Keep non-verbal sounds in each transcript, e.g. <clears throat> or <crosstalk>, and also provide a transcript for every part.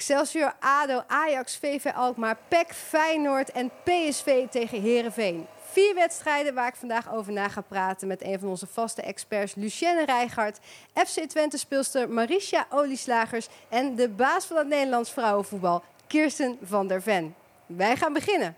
Excelsior, ADO, Ajax, VV Alkmaar, PEC, Feyenoord en PSV tegen Herenveen. Vier wedstrijden waar ik vandaag over na ga praten met een van onze vaste experts, Lucienne Rijgaard, FC Twente speelster Marisha Olieslagers en de baas van het Nederlands vrouwenvoetbal, Kirsten van der Ven. Wij gaan beginnen.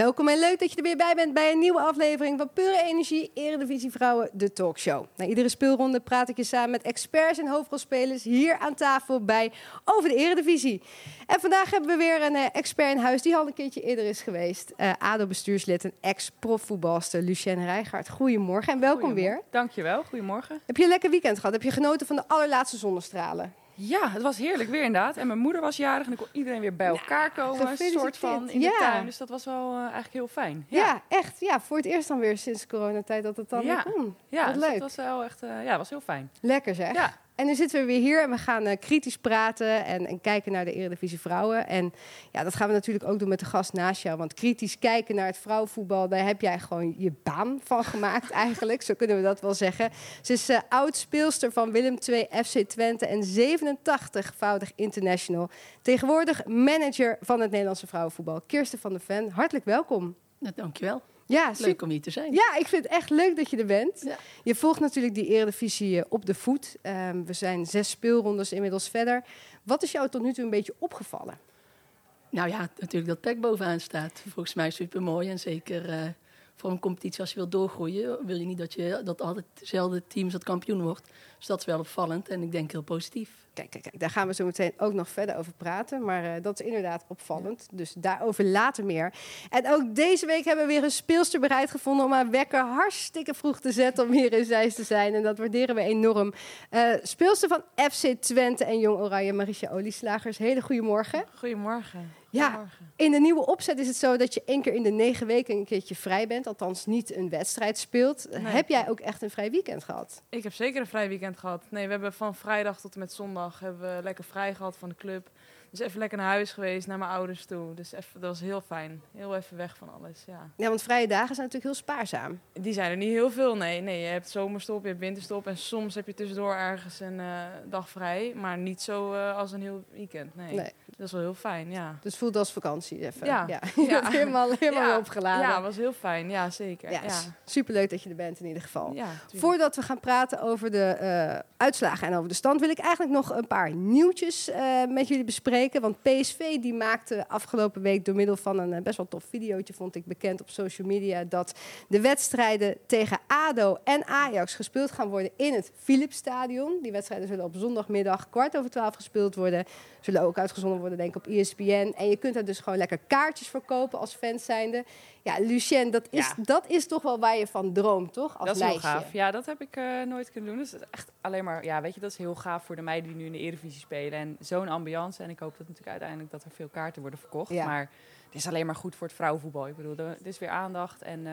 Welkom en leuk dat je er weer bij bent bij een nieuwe aflevering van Pure Energie Eredivisie Vrouwen, de talkshow. Na iedere speelronde praat ik je samen met experts en hoofdrolspelers hier aan tafel bij over de Eredivisie. En vandaag hebben we weer een eh, expert in huis die al een keertje eerder is geweest. Eh, ADO-bestuurslid en ex-profvoetbalster Lucienne Rijgaard. Goedemorgen en welkom weer. Dankjewel, goedemorgen. Heb je een lekker weekend gehad? Heb je genoten van de allerlaatste zonnestralen? Ja, het was heerlijk weer inderdaad. En mijn moeder was jarig en dan kon iedereen weer bij elkaar komen. Een soort van in Ja. de tuin. Dus dat was wel eh, eigenlijk heel fijn. Ja. echt. Ja, voor het eerst dan weer sinds coronatijd dat het dan Ja. weer kon. ja dus leuk. dat was wel echt eh, ja, was heel fijn. Lekker zeg. Ja. En nu zitten we weer hier en we gaan eh, kritisch praten en, en kijken naar de Eredivisie Vrouwen. En ja, dat gaan we natuurlijk ook doen met de gast naast jou. Want kritisch kijken naar het vrouwenvoetbal, daar heb jij gewoon je baan van gemaakt <laughs> eigenlijk. Zo kunnen we dat wel zeggen. Ze is eh, oud speelster van Willem II FC Twente en 87-voudig international. Tegenwoordig manager van het Nederlandse vrouwenvoetbal. Kirsten van der Ven, hartelijk welkom. Dankjewel. Ja, super. Leuk om hier te zijn. Ja, ik vind het echt leuk dat je er bent. Ja. Je volgt natuurlijk die Eredivisie eh, op de voet. Ehm, we zijn zes speelrondes inmiddels verder. Wat is jou tot nu toe een beetje opgevallen? Nou ja, natuurlijk dat PEC bovenaan staat. Volgens mij super mooi. En zeker eh, voor een competitie als je wilt doorgroeien, wil je niet dat, je, dat altijd dezelfde teams dat kampioen wordt. Dus dat is wel opvallend en ik denk heel positief. Kijk, kijk, kijk, daar gaan we zo meteen ook nog verder over praten. Maar eh, dat is inderdaad opvallend. Dus daarover later meer. En ook deze week hebben we weer een speelster bereid gevonden om haar wekker hartstikke vroeg te zetten om hier in Zeist te zijn. En dat waarderen we enorm. Eh speelster van FC Twente en Jong Oranje, Marisha Olieslagers. Hele goede morgen. Goedemorgen. Ja. In de nieuwe opzet is het zo dat je één keer in de negen weken een keertje vrij bent. Althans, niet een wedstrijd speelt. Nee. Heb jij ook echt een vrij weekend gehad? Ik heb zeker een vrij weekend gehad. Nee, we hebben van vrijdag tot en met zondag hebben we lekker vrij gehad van de club. Dus even lekker naar huis geweest, naar mijn ouders toe. Dus even, dat was heel fijn. Heel even weg van alles, ja. Ja, want vrije dagen zijn natuurlijk heel spaarzaam. Die zijn er niet heel veel, nee. Nee, je hebt zomerstop, je hebt winterstop en soms heb je tussendoor ergens een eh, dag vrij. Maar niet zo eh, als een heel weekend, nee. Nee. Dat is wel heel fijn, ja. Dus voelt als vakantie even. Ja. <laughs> Je bent helemaal, helemaal Ja. opgeladen. Ja, was heel fijn, ja zeker. Ja, Ja, Superleuk dat je er bent in ieder geval. ja. Voordat we gaan praten over de eh, uitslagen en over de stand, wil ik eigenlijk nog een paar nieuwtjes met jullie bespreken. Want PSV die maakte afgelopen week door middel van een eh, best wel tof videootje, vond ik bekend op social media, dat de wedstrijden tegen ADO en Ajax gespeeld gaan worden in het Philipsstadion. Die wedstrijden zullen op zondagmiddag kwart over twaalf gespeeld worden. Zullen ook uitgezonden worden, denk ik, op ESPN. En je kunt daar dus gewoon lekker kaartjes voor kopen als fans zijnde. Ja, Lucien, dat is, Ja. dat is toch wel waar je van droomt, toch? Als dat is heel gaaf. Ja, dat heb ik eh, nooit kunnen doen. Dus het is echt alleen maar, ja, weet je, dat is heel gaaf voor de meiden die nu in de Eredivisie spelen. En zo'n ambiance. En ik hoop dat natuurlijk uiteindelijk dat er veel kaarten worden verkocht. Ja. Maar het is alleen maar goed voor het vrouwenvoetbal. Ik bedoel, er is weer aandacht en eh,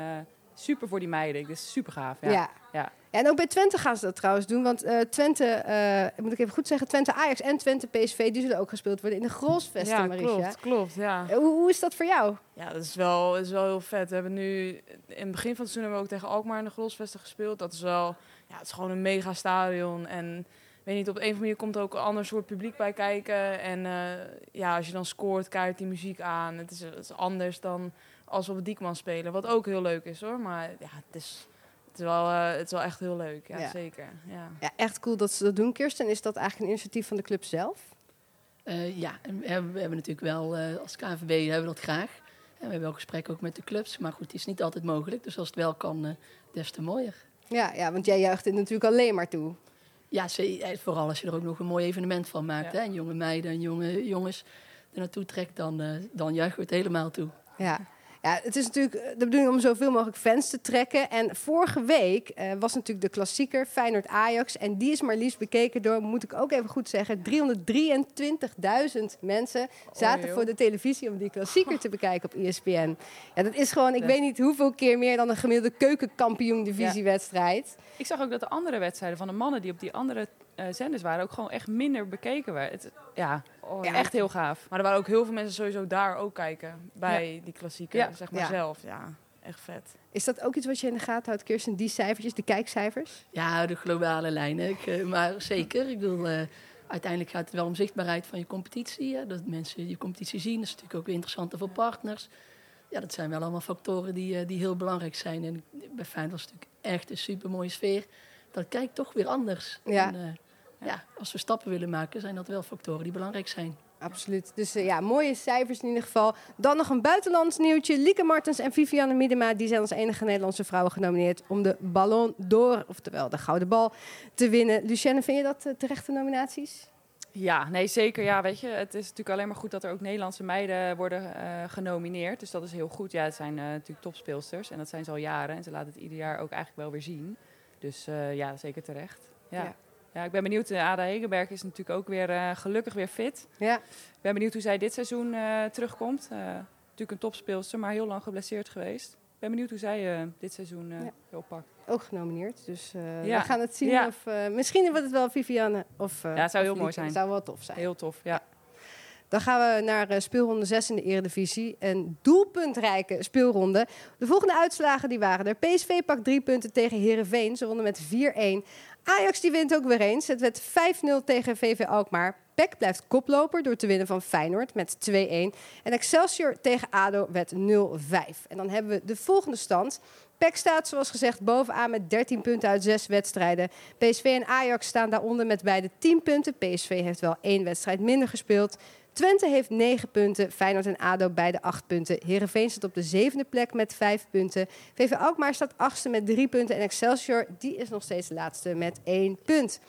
super voor die meiden. Dit is super gaaf. Ja. Ja. Ja. En ook bij Twente gaan ze dat trouwens doen. Want eh, Twente, eh, moet ik even goed zeggen, Twente Ajax en Twente PSV, die zullen ook gespeeld worden in de Grolsvesten, ja, Marisha. klopt, klopt, ja. Eh, Hoe, hoe is dat voor jou? Ja, dat is wel, dat is wel heel vet. We hebben nu, in het begin van het seizoen hebben we ook tegen Alkmaar in de Grolsvesten gespeeld. Dat is wel, ja, het is gewoon een mega stadion. En weet niet, op een of andere manier komt er ook een ander soort publiek bij kijken. En eh, ja, als je dan scoort, kijkt die muziek aan. Het is, het is anders dan als we op het Diekman spelen. Wat ook heel leuk is hoor. Maar ja, het is, het is, wel, eh, het is wel echt heel leuk. Ja, Ja. zeker. Ja. Ja, echt cool dat ze dat doen, Kirsten. Is dat eigenlijk een initiatief van de club zelf? Eh, ja, en we hebben, we hebben natuurlijk wel eh, als KNVB hebben we dat graag. En we hebben wel gesprekken ook met de clubs. Maar goed, het is niet altijd mogelijk. Dus als het wel kan, eh, des te mooier. Ja, ja, want jij juicht dit natuurlijk alleen maar toe. Ja, ze- vooral als je er ook nog een mooi evenement van maakt. Ja. Hè? En jonge meiden en jonge jongens er naartoe trekt, dan, dan juichen we het helemaal toe. Ja. Ja, het is natuurlijk eh, de bedoeling om zoveel mogelijk fans te trekken. En vorige week eh, was natuurlijk de klassieker Feyenoord-Ajax. En die is maar liefst bekeken door, moet ik ook even goed zeggen, 323.000 mensen zaten voor de televisie om die klassieker te bekijken op ESPN. Ja, dat is gewoon, ik weet niet hoeveel keer meer dan een gemiddelde keukenkampioen-divisiewedstrijd. Ik zag ook dat de andere wedstrijden van de mannen die op die andere zenders waren ook gewoon echt minder bekeken werden. Het, ja, Oh, ja, echt heel gaaf. Maar er waren ook heel veel mensen sowieso daar ook kijken. Bij die klassieker, Ja. zeg maar Ja. zelf. Ja, echt vet. Is dat ook iets wat je in de gaten houdt, Kirsten? Die cijfertjes, de kijkcijfers? Ja, de globale lijnen. Ik, eh, maar zeker. Ik bedoel, eh, uiteindelijk gaat het wel om zichtbaarheid van je competitie. Hè? Dat mensen je competitie zien. Dat is natuurlijk ook weer interessanter voor partners. Ja, dat zijn wel allemaal factoren die, eh, die heel belangrijk zijn. En bij Feyenoord was het natuurlijk echt een super mooie sfeer. Dat kijkt toch weer anders. Ja. En, eh, ja, als we stappen willen maken, zijn dat wel factoren die belangrijk zijn. Absoluut. Dus eh, ja, mooie cijfers in ieder geval. Dan nog een buitenlands nieuwtje. Lieke Martens en Viviane Miedema die zijn als enige Nederlandse vrouwen genomineerd om de Ballon d'Or, oftewel de gouden bal, te winnen. Lucienne, vind je dat eh, terechte nominaties? Ja, nee, zeker. Ja, weet je, het is natuurlijk alleen maar goed dat er ook Nederlandse meiden worden eh, genomineerd. Dus dat is heel goed. Ja, het zijn eh, natuurlijk topspeelsters en dat zijn ze al jaren. En ze laten het ieder jaar ook eigenlijk wel weer zien. Dus eh, ja, zeker terecht. Ja. Ja. Ja. ik ben benieuwd. Eh, Ada Hegenberg is natuurlijk ook weer eh, gelukkig weer fit. Ja, Ik ben benieuwd hoe zij dit seizoen eh, terugkomt. Natuurlijk een topspeelster, maar heel lang geblesseerd geweest. Ik ben benieuwd hoe zij dit seizoen Ja. oppakt. ook genomineerd. Dus Ja. we gaan het zien. Ja. Of, misschien wordt het wel Viviane of Ja, het zou heel mooi zijn. Het zou wel tof zijn. Heel tof, ja. Dan gaan we naar speelronde 6 in de Eredivisie. Een doelpuntrijke speelronde. De volgende uitslagen die waren er. PSV pakt drie punten tegen Herenveen. Ze wonnen met 4-1. Ajax die wint ook weer eens. Het werd 5-0 tegen VV Alkmaar. PEC blijft koploper door te winnen van Feyenoord met 2-1. En Excelsior tegen ADO werd 0-5. En dan hebben we de volgende stand. PEC staat zoals gezegd bovenaan met 13 punten uit 6 wedstrijden. PSV en Ajax staan daaronder met beide 10 punten. PSV heeft wel één wedstrijd minder gespeeld. Twente heeft 9 punten. Feyenoord en ADO beide 8 punten. Herenveen staat op de zevende plek met 5 punten. VV Alkmaar staat achtste met 3 punten. En Excelsior die is nog steeds de laatste met 1 punt.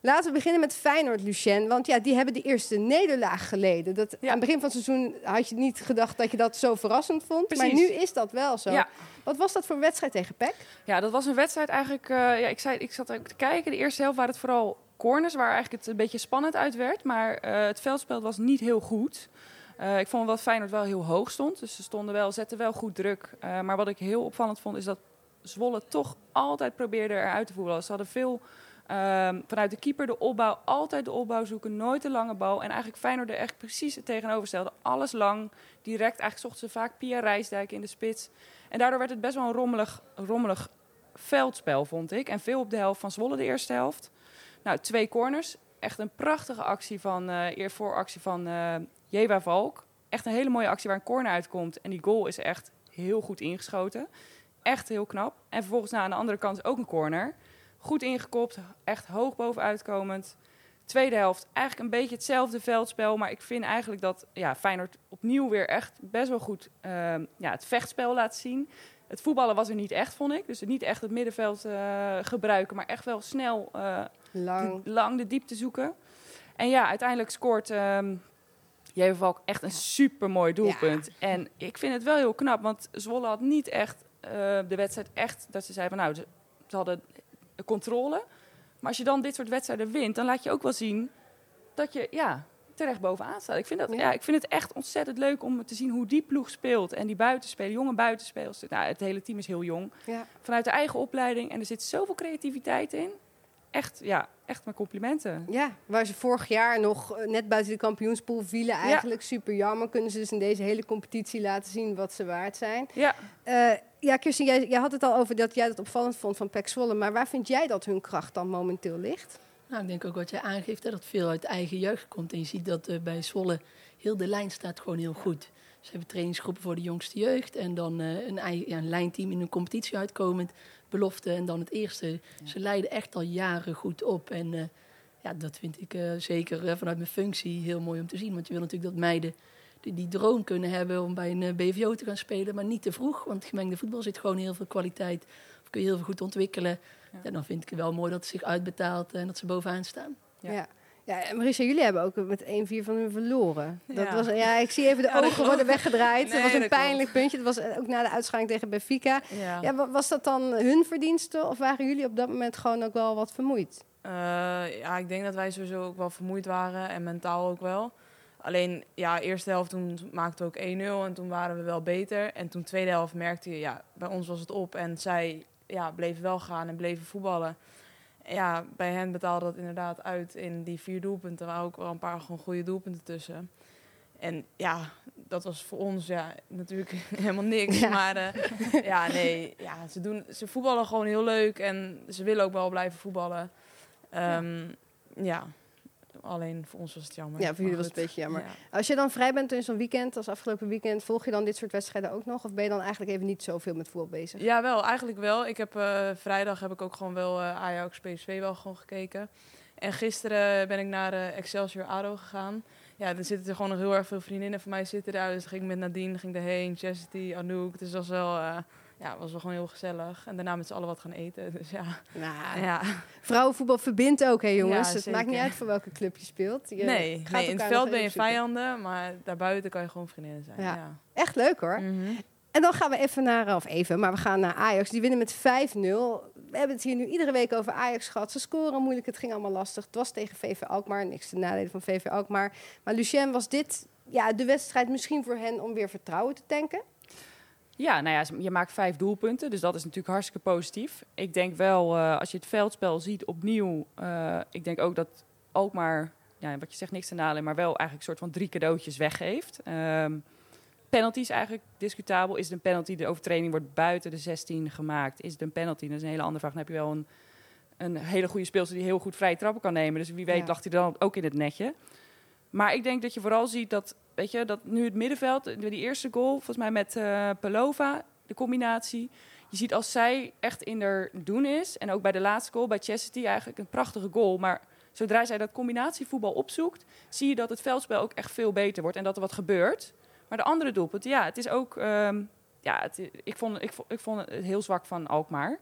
Laten we beginnen met Feyenoord, Lucien. Want ja, die hebben de eerste nederlaag geleden. Dat, Ja. Aan het begin van het seizoen had je niet gedacht dat je dat zo verrassend vond. Maar nu is dat wel zo. Ja. Wat was dat voor wedstrijd tegen PEC? Ja, dat was een wedstrijd eigenlijk. eh, ja, ik, zei, ik zat ook te kijken. De eerste helft waren het vooral corners, waar eigenlijk het een beetje spannend uit werd. Maar eh, het veldspel was niet heel goed. Eh, ik vond dat Feyenoord wel heel hoog stond. Dus ze stonden wel, zetten wel goed druk. Eh, maar wat ik heel opvallend vond, is dat Zwolle toch altijd probeerde eruit te voeren. Ze hadden veel ehm, vanuit de keeper de opbouw, altijd de opbouw zoeken, nooit de lange bal. En eigenlijk Feyenoord er echt precies het tegenovergestelde. Alles lang, direct. Eigenlijk zochten ze vaak Pia Rijsdijk in de spits. En daardoor werd het best wel een rommelig, rommelig veldspel, vond ik. En veel op de helft van Zwolle de eerste helft. Nou, twee corners. Echt een prachtige actie van, eh eer vooractie van eh Jewa Valk. Echt een hele mooie actie waar een corner uitkomt. En die goal is echt heel goed ingeschoten. Echt heel knap. En vervolgens nou, aan de andere kant ook een corner. Goed ingekopt, echt hoog bovenuit komend. Tweede helft, eigenlijk een beetje hetzelfde veldspel. Maar ik vind eigenlijk dat ja, Feyenoord opnieuw weer echt best wel goed ehm, ja, het vechtspel laat zien. Het voetballen was er niet echt, vond ik. Dus niet echt het middenveld eh, gebruiken, maar echt wel snel eh, Lang. de- lang de diepte zoeken. En ja, uiteindelijk scoort Valk echt een supermooi doelpunt. En ik vind het wel heel knap, want Zwolle had niet echt eh, de wedstrijd echt... dat ze zeiden van nou, ze, ze hadden de controle. Maar als je dan dit soort wedstrijden wint, dan laat je ook wel zien dat je ja, terecht bovenaan staat. Ik vind, dat, Ja. ja. ik vind het echt ontzettend leuk om te zien hoe die ploeg speelt. En die buitenspelen, jonge buitenspelers. Nou, het hele team is heel jong. Ja. Vanuit de eigen opleiding. En er zit zoveel creativiteit in. Echt, ja, echt mijn complimenten. Ja, waar ze vorig jaar nog eh, net buiten de kampioenspool vielen. Eigenlijk super jammer. Kunnen ze dus in deze hele competitie laten zien wat ze waard zijn. Ja, Eh, ja, Kirsten, jij, jij had het al over dat jij dat opvallend vond van Pek Zwolle. Maar waar vind jij dat hun kracht dan momenteel ligt? Nou, ik denk ook wat jij aangeeft, hè, dat veel uit eigen jeugd komt. En je ziet dat eh, bij Zwolle heel de lijn staat gewoon heel goed. Ze hebben trainingsgroepen voor de jongste jeugd. En dan eh, een, eigen, ja, een lijnteam in een competitie uitkomend. Belofte en dan het eerste. Ze leiden echt al jaren goed op. En eh, ja, dat vind ik eh, zeker vanuit mijn functie heel mooi om te zien. Want je wil natuurlijk dat meiden die, die droom kunnen hebben om bij een BVO te gaan spelen. Maar niet te vroeg, want gemengde voetbal zit gewoon heel veel kwaliteit. Of kun je heel veel goed ontwikkelen. Ja. Ja. dan vind ik het wel mooi dat het zich uitbetaalt en dat ze bovenaan staan. Ja. Ja. Marissa, jullie hebben ook met 1-4 van hun verloren. Dat Ja. was, ja, ik zie even de <laughs> Ja, ogen worden weggedraaid. Nee, dat was een klopt. pijnlijk puntje. Dat was eh, ook na de uitschaling tegen Benfica. Ja. Ja, wa- was dat dan hun verdienste of waren jullie op dat moment gewoon ook wel wat vermoeid? Eh, ja, ik denk dat wij sowieso ook wel vermoeid waren en mentaal ook wel. Alleen, ja, eerste helft toen maakten we ook 1-0 en toen waren we wel beter. En toen tweede helft merkte je, ja, bij ons was het op. En zij ja, bleven wel gaan en bleven voetballen. Ja, bij hen betaalde dat inderdaad uit in die vier doelpunten. Er waren ook wel een paar gewoon goede doelpunten tussen. En ja, dat was voor ons ja, natuurlijk <laughs> helemaal niks. Ja. Maar eh, <laughs> ja, nee, ja, ze, doen, ze voetballen gewoon heel leuk en ze willen ook wel blijven voetballen. Ehm, ja. Alleen voor ons was het jammer. Ja, voor jullie was het een beetje jammer. ja. Als je dan vrij bent in zo'n weekend, als afgelopen weekend, volg je dan dit soort wedstrijden ook nog? Of ben je dan eigenlijk even niet zoveel met voetbal bezig? Ja, wel, eigenlijk wel. Ik heb eh, vrijdag heb ik ook gewoon wel eh, Ajax PSV wel gewoon gekeken. En gisteren ben ik naar eh, Excelsior ADO gegaan. Ja, er zitten er gewoon nog heel erg veel vriendinnen van mij zitten daar. Dus ging ik met Nadine, ging erheen, Chastity, Anouk. Dus dat was wel, ja, was wel gewoon heel gezellig. En daarna met z'n allen wat gaan eten. Dus ja, Nou, ja. Vrouwenvoetbal verbindt ook, hè jongens? Ja, het maakt niet uit voor welke club je speelt. Je nee, in het veld ben je vijanden, maar daarbuiten kan je gewoon vriendinnen zijn. Ja. Ja. Echt leuk hoor. Mhm. En dan gaan we even naar, of even, maar we gaan naar Ajax. Die winnen met 5-0. We hebben het hier nu iedere week over Ajax gehad. Ze scoren moeilijk, het ging allemaal lastig. Het was tegen VV Alkmaar, niks te nadelen van VV Alkmaar. Maar Lucien, was dit ja, de wedstrijd misschien voor hen om weer vertrouwen te tanken? Ja, nou ja, je maakt vijf doelpunten, dus dat is natuurlijk hartstikke positief. Ik denk wel, eh, als je het veldspel ziet opnieuw, eh, ik denk ook dat Alkmaar, ja, wat je zegt, niks te nadelen, maar wel eigenlijk een soort van drie cadeautjes weggeeft. Ehm penalty is eigenlijk discutabel. Is het een penalty? De overtreding wordt buiten de 16 gemaakt. Is het een penalty? Dat is een hele andere vraag. Dan heb je wel een, een hele goede speelster die heel goed vrije trappen kan nemen. Dus wie weet Ja. lag hij dan ook in het netje. Maar ik denk dat je vooral ziet dat, weet je, dat nu het middenveld, die eerste goal, volgens mij met eh Pelova, de combinatie. Je ziet als zij echt in er doen is, en ook bij de laatste goal, bij Chastity eigenlijk een prachtige goal. Maar zodra zij dat combinatievoetbal opzoekt, zie je dat het veldspel ook echt veel beter wordt en dat er wat gebeurt. Maar de andere doelpunten, ja, het is ook, ehm, ja, het, ik, vond, ik, vond, ik vond het heel zwak van Alkmaar.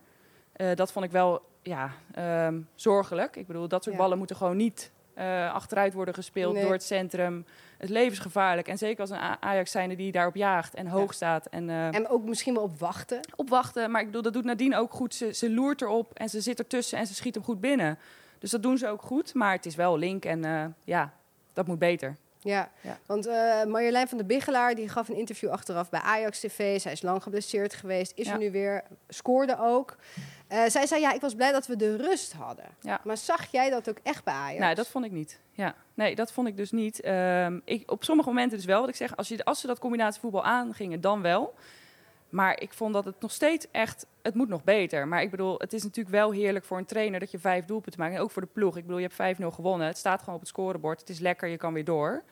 Eh, dat vond ik wel, ja, ehm, zorgelijk. Ik bedoel, dat soort Ja. ballen moeten gewoon niet eh, achteruit worden gespeeld Nee. door het centrum. Het levensgevaarlijk. En zeker als een Ajax zijnde die daarop jaagt en hoog staat. En, eh, En ook misschien wel op wachten. opwachten. Maar ik bedoel, dat doet Nadine ook goed. Ze, ze loert erop en ze zit ertussen en ze schiet hem goed binnen. Dus dat doen ze ook goed. Maar het is wel link en eh, ja, dat moet beter. Ja, Ja. want eh, Marjolein van der Biggelaar die gaf een interview achteraf bij Ajax TV. Zij is lang geblesseerd geweest, is Ja. er nu weer, scoorde ook. Eh, zij zei, ja, ik was blij dat we de rust hadden. Ja. Maar zag jij dat ook echt bij Ajax? Nou, dat vond ik niet. Ja, nee, dat vond ik dus niet. Ehm, ik, op sommige momenten dus wel. Wat ik zeg, als, je, als ze dat combinatievoetbal aangingen, dan wel. Maar ik vond dat het nog steeds echt, het moet nog beter. Maar ik bedoel, het is natuurlijk wel heerlijk voor een trainer dat je vijf doelpunten maakt. En ook voor de ploeg. Ik bedoel, je hebt 5-0 gewonnen. Het staat gewoon op het scorebord. Het is lekker, je kan weer door.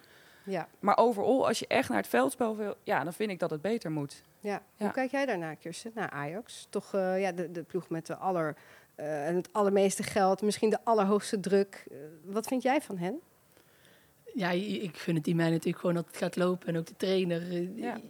Ja, Maar overal, als je echt naar het veldspel wil, ja, dan vind ik dat het beter moet. ja. Ja. Hoe kijk jij daarnaar, Kirsten? Naar Ajax? Toch eh, ja, de, de ploeg met de aller, eh, en het allermeeste geld, misschien de allerhoogste druk. Eh, wat vind jij van hen? Ja, ik gun het die mij natuurlijk gewoon dat het gaat lopen. En ook de trainer. Ja.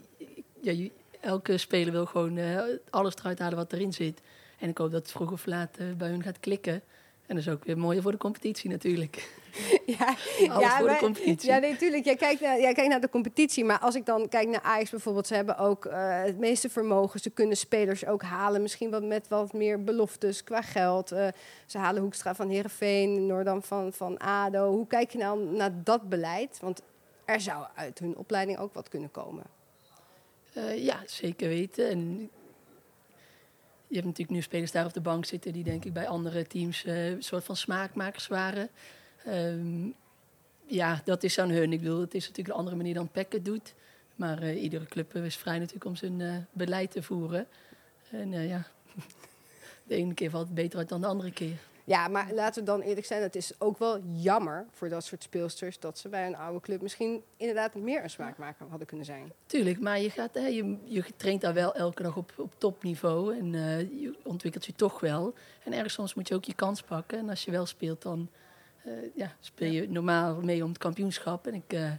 ja, je- elke speler wil gewoon eh, alles eruit halen wat erin zit. En ik hoop dat het vroeg of laat eh, bij hun gaat klikken. En dat is ook weer mooi voor de competitie natuurlijk. <laughs> ja, Alles voor maar- de competitie. Ja, nee, tuurlijk. Jij kijkt, naar, jij kijkt naar de competitie. Maar als ik dan kijk naar Ajax bijvoorbeeld, ze hebben ook eh, het meeste vermogen. Ze kunnen spelers ook halen. Misschien wat met wat meer beloftes qua geld. Ze halen Hoekstra van Herenveen, Noordam van, van ADO. Hoe kijk je nou naar dat beleid? Want er zou uit hun opleiding ook wat kunnen komen. Eh, ja, zeker weten. En je hebt natuurlijk nu spelers daar op de bank zitten die denk ik bij andere teams eh, een soort van smaakmakers waren. Ehm, ja, dat is aan hun. Ik bedoel, het is natuurlijk een andere manier dan Peck het doet. Maar eh, iedere club is vrij natuurlijk om zijn beleid te voeren. En ja, <laughs> de ene keer valt het beter uit dan de andere keer. Ja, maar laten we dan eerlijk zijn. Het is ook wel jammer voor dat soort speelsters... dat ze bij een oude club misschien inderdaad meer een smaakmaker hadden kunnen zijn. Tuurlijk, maar je, gaat, hè, je, je traint daar wel elke dag op, op topniveau. En eh, je ontwikkelt je toch wel. En ergens soms moet je ook je kans pakken. En als je wel speelt, dan eh, ja, speel je normaal mee om het kampioenschap. En ik, eh,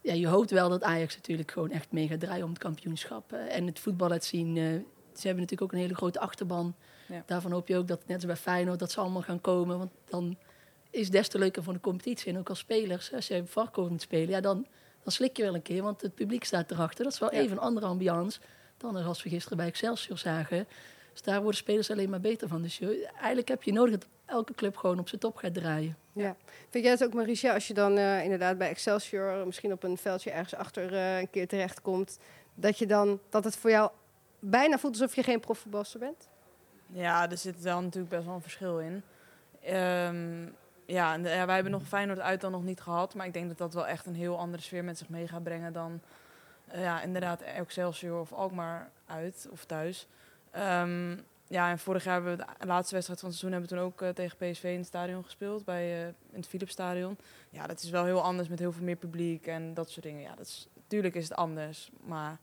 ja, je hoopt wel dat Ajax natuurlijk gewoon echt mee gaat draaien om het kampioenschap. En het voetbal laat zien. Ze hebben natuurlijk ook een hele grote achterban. Ja. Daarvan hoop je ook dat, net als bij Feyenoord, dat ze allemaal gaan komen. Want dan is des te leuker voor de competitie. En ook als spelers, als je Varkov moet spelen, ja, dan, dan slik je wel een keer, want het publiek staat erachter. Dat is wel Ja. even een andere ambiance dan als we gisteren bij Excelsior zagen. Dus daar worden spelers alleen maar beter van. Dus je, eigenlijk heb je nodig dat elke club gewoon op zijn top gaat draaien. Ja. Vind jij het ook, Maricia, als je dan eh, inderdaad bij Excelsior misschien op een veldje ergens achter eh, een keer terechtkomt, dat je dan dat het voor jou bijna voelt alsof je geen profvoetbalster bent? Ja, er zit wel natuurlijk best wel een verschil in. Ehm, ja, ja, wij hebben nog Feyenoord uit dan nog niet gehad. Maar ik denk dat dat wel echt een heel andere sfeer met zich mee gaat brengen dan eh, ja, inderdaad Excelsior of Alkmaar uit of thuis. Ehm, ja, en vorig jaar hebben we de laatste wedstrijd van het seizoen hebben we toen ook eh, tegen PSV in het stadion gespeeld, bij, eh, in het Philipsstadion. Ja, dat is wel heel anders met heel veel meer publiek en dat soort dingen. Ja, dat is, tuurlijk is het anders, maar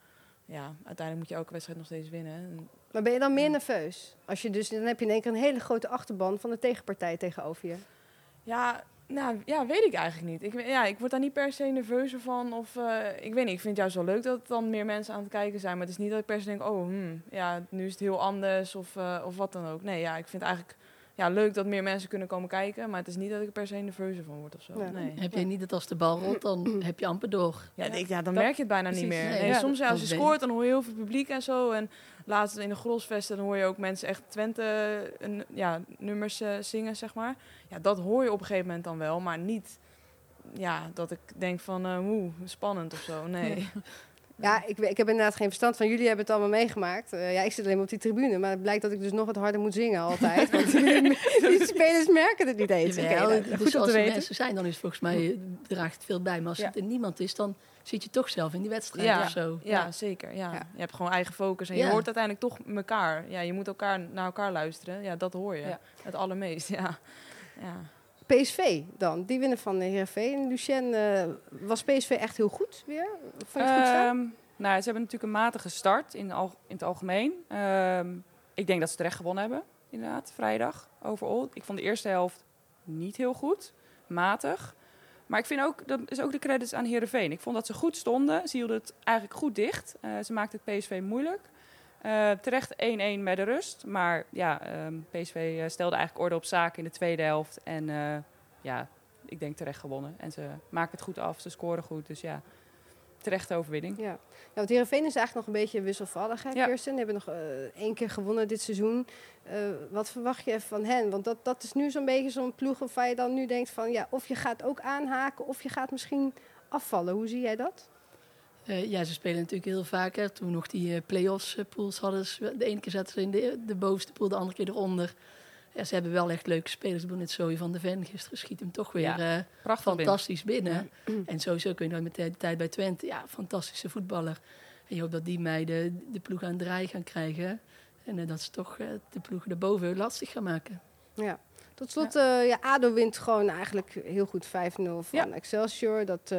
ja, uiteindelijk moet je elke wedstrijd nog steeds winnen. En Maar ben je dan meer nerveus? Als je dus, dan heb je in één keer een hele grote achterban van de tegenpartij tegenover je. Ja, nou, ja, weet ik eigenlijk niet. Ik, ja, ik word daar niet per se nerveuzer van. Of, eh, ik weet niet, ik vind het juist wel leuk dat er dan meer mensen aan het kijken zijn. Maar het is niet dat ik per se denk, oh, hmm, ja, nu is het heel anders of, eh, of wat dan ook. Nee, ja, ik vind eigenlijk ja, leuk dat meer mensen kunnen komen kijken. Maar het is niet dat ik er per se nerveuzer van word of zo. Nee. Nee. Heb je niet dat als de bal rolt, dan <clears throat> heb je amper door. Ja, ja, dan Dat- merk je het bijna niet meer. Nee, Nee, ja, soms als je scoort, dan hoor je heel veel publiek en zo. En laatst in de Grosvesten, dan hoor je ook mensen echt Twente een, ja, nummers eh, zingen, zeg maar. Ja, dat hoor je op een gegeven moment dan wel, maar niet ja, dat ik denk van, oeh, spannend of zo. Nee. <laughs> Ja, ik, ik heb inderdaad geen verstand van. Jullie hebben het allemaal meegemaakt. Eh, ja, ik zit alleen maar op die tribune. Maar het blijkt dat ik dus nog wat harder moet zingen altijd. Want <laughs> die spelers merken het niet eens. Jawel, nou, dus goed om als te er weten. mensen zijn, dan is het volgens mij draagt het veel bij. Maar als Ja. het er niemand is, dan zit je toch zelf in die wedstrijd Ja. of zo. Ja, zeker. Ja. Ja. Je hebt gewoon eigen focus en Ja. je hoort uiteindelijk toch elkaar. Ja, je moet elkaar naar elkaar luisteren. Ja, dat hoor je. Ja. Het allermeest, ja. ja. PSV dan, die winnen van Heerenveen. Lucien, eh, was PSV echt heel goed weer? Vond je het goed? Ehm, nou, ze hebben natuurlijk een matige start in, in het algemeen. Ehm, ik denk dat ze terecht gewonnen hebben, inderdaad, vrijdag, overal. Ik vond de eerste helft niet heel goed, matig. Maar ik vind ook, dat is ook de credits aan Heerenveen. Ik vond dat ze goed stonden. Ze hielden het eigenlijk goed dicht. Eh, ze maakten het PSV moeilijk. Eh, terecht 1-1 bij de rust. Maar ja, ehm, PSV eh, stelde eigenlijk orde op zaken in de tweede helft. En eh, ja, ik denk terecht gewonnen. En ze maken het goed af, ze scoren goed. Dus ja, terechte overwinning. Ja. ja, want Heerenveen is eigenlijk nog een beetje wisselvallig, hè, Ja. Kirsten? Die hebben nog één keer gewonnen dit seizoen. Wat verwacht je van hen? Want dat, dat is nu zo'n beetje zo'n ploeg waar je dan nu denkt van... ja, of je gaat ook aanhaken of je gaat misschien afvallen. Hoe zie jij dat? Eh, ja, ze spelen natuurlijk heel vaak. Hè. Toen we nog die eh, play-offs eh, pools hadden, ze- de ene keer zaten ze in de, de bovenste pool, de andere keer eronder. Ja, ze hebben wel echt leuke spelers. Ik bedoel, net Zoe van de Ven gisteren schiet hem toch weer Ja, Prachtig binnen. fantastisch binnen. <clears throat> En sowieso kun je dan met de tijd bij Twente, ja, fantastische voetballer. En je hoopt dat die meiden de ploeg aan het draaien gaan krijgen. En dat ze toch de ploeg erboven lastig gaan maken. Ja. Tot slot, ja. ja, ADO wint gewoon eigenlijk heel goed 5-0 van Ja. Excelsior. Dat, eh,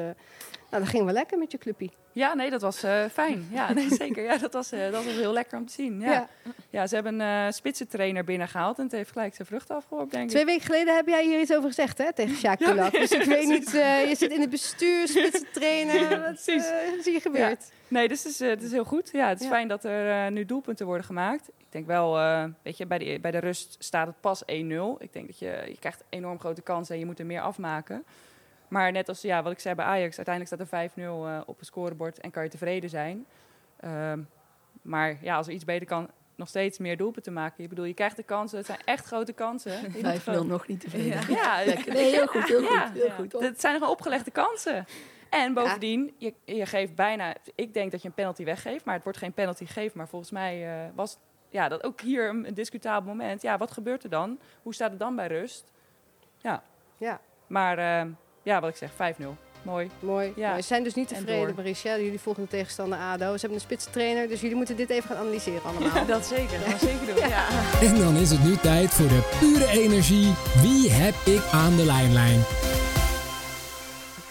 nou, dat ging wel lekker met je clubje. Ja, nee, dat was eh, fijn. Ja, <laughs> nee, zeker. Ja, dat was, eh, dat was heel lekker om te zien. Ja, ja. ze hebben een eh spitsentrainer binnengehaald en het heeft gelijk zijn vruchten afgeworpen, denk ik. Twee weken geleden heb jij hier iets over gezegd, hè, tegen Sjaak Kulak. <laughs> Dus ik weet niet, eh, je zit in het bestuur, spitsentrainer. <laughs> Wat eh, is hier gebeurd? Nee, dus het is, eh, het is heel goed. Ja, het is fijn dat er eh, nu doelpunten worden gemaakt. Ik denk wel, eh, weet je, bij de, bij de rust staat het pas 1-0. Ik denk dat je, je krijgt enorm grote kansen en je moet er meer afmaken. Maar net als ja, wat ik zei bij Ajax, uiteindelijk staat er 5-0 eh, op het scorebord en kan je tevreden zijn. Ehm, maar ja, als er iets beter kan, nog steeds meer doelpunten maken. Ik bedoel, je krijgt de kansen, het zijn echt grote kansen. Je moet 5 gewoon- nog niet tevreden. Ja, ja, Lekker. Nee, heel goed, heel ja, goed. Heel ja. goed hoor. Het zijn gewoon opgelegde kansen. En bovendien, je, je geeft bijna... Ik denk dat je een penalty weggeeft, maar het wordt geen penalty gegeven. Maar volgens mij eh, was ja, dat ook hier een, discutabel moment. Ja, wat gebeurt er dan? Hoe staat het dan bij rust? Ja. Ja. Maar eh, ja, wat ik zeg, 5-0. Mooi. Mooi. Ja. Ze zijn dus niet En tevreden. Marisha. Jullie volgende tegenstander ADO. Ze hebben een spitsentrainer, dus jullie moeten dit even gaan analyseren allemaal. <laughs> Dat zeker, dat gaan we zeker doen. Ja. En dan is het nu tijd voor de pure energie. Wie heb ik aan de lijnlijn?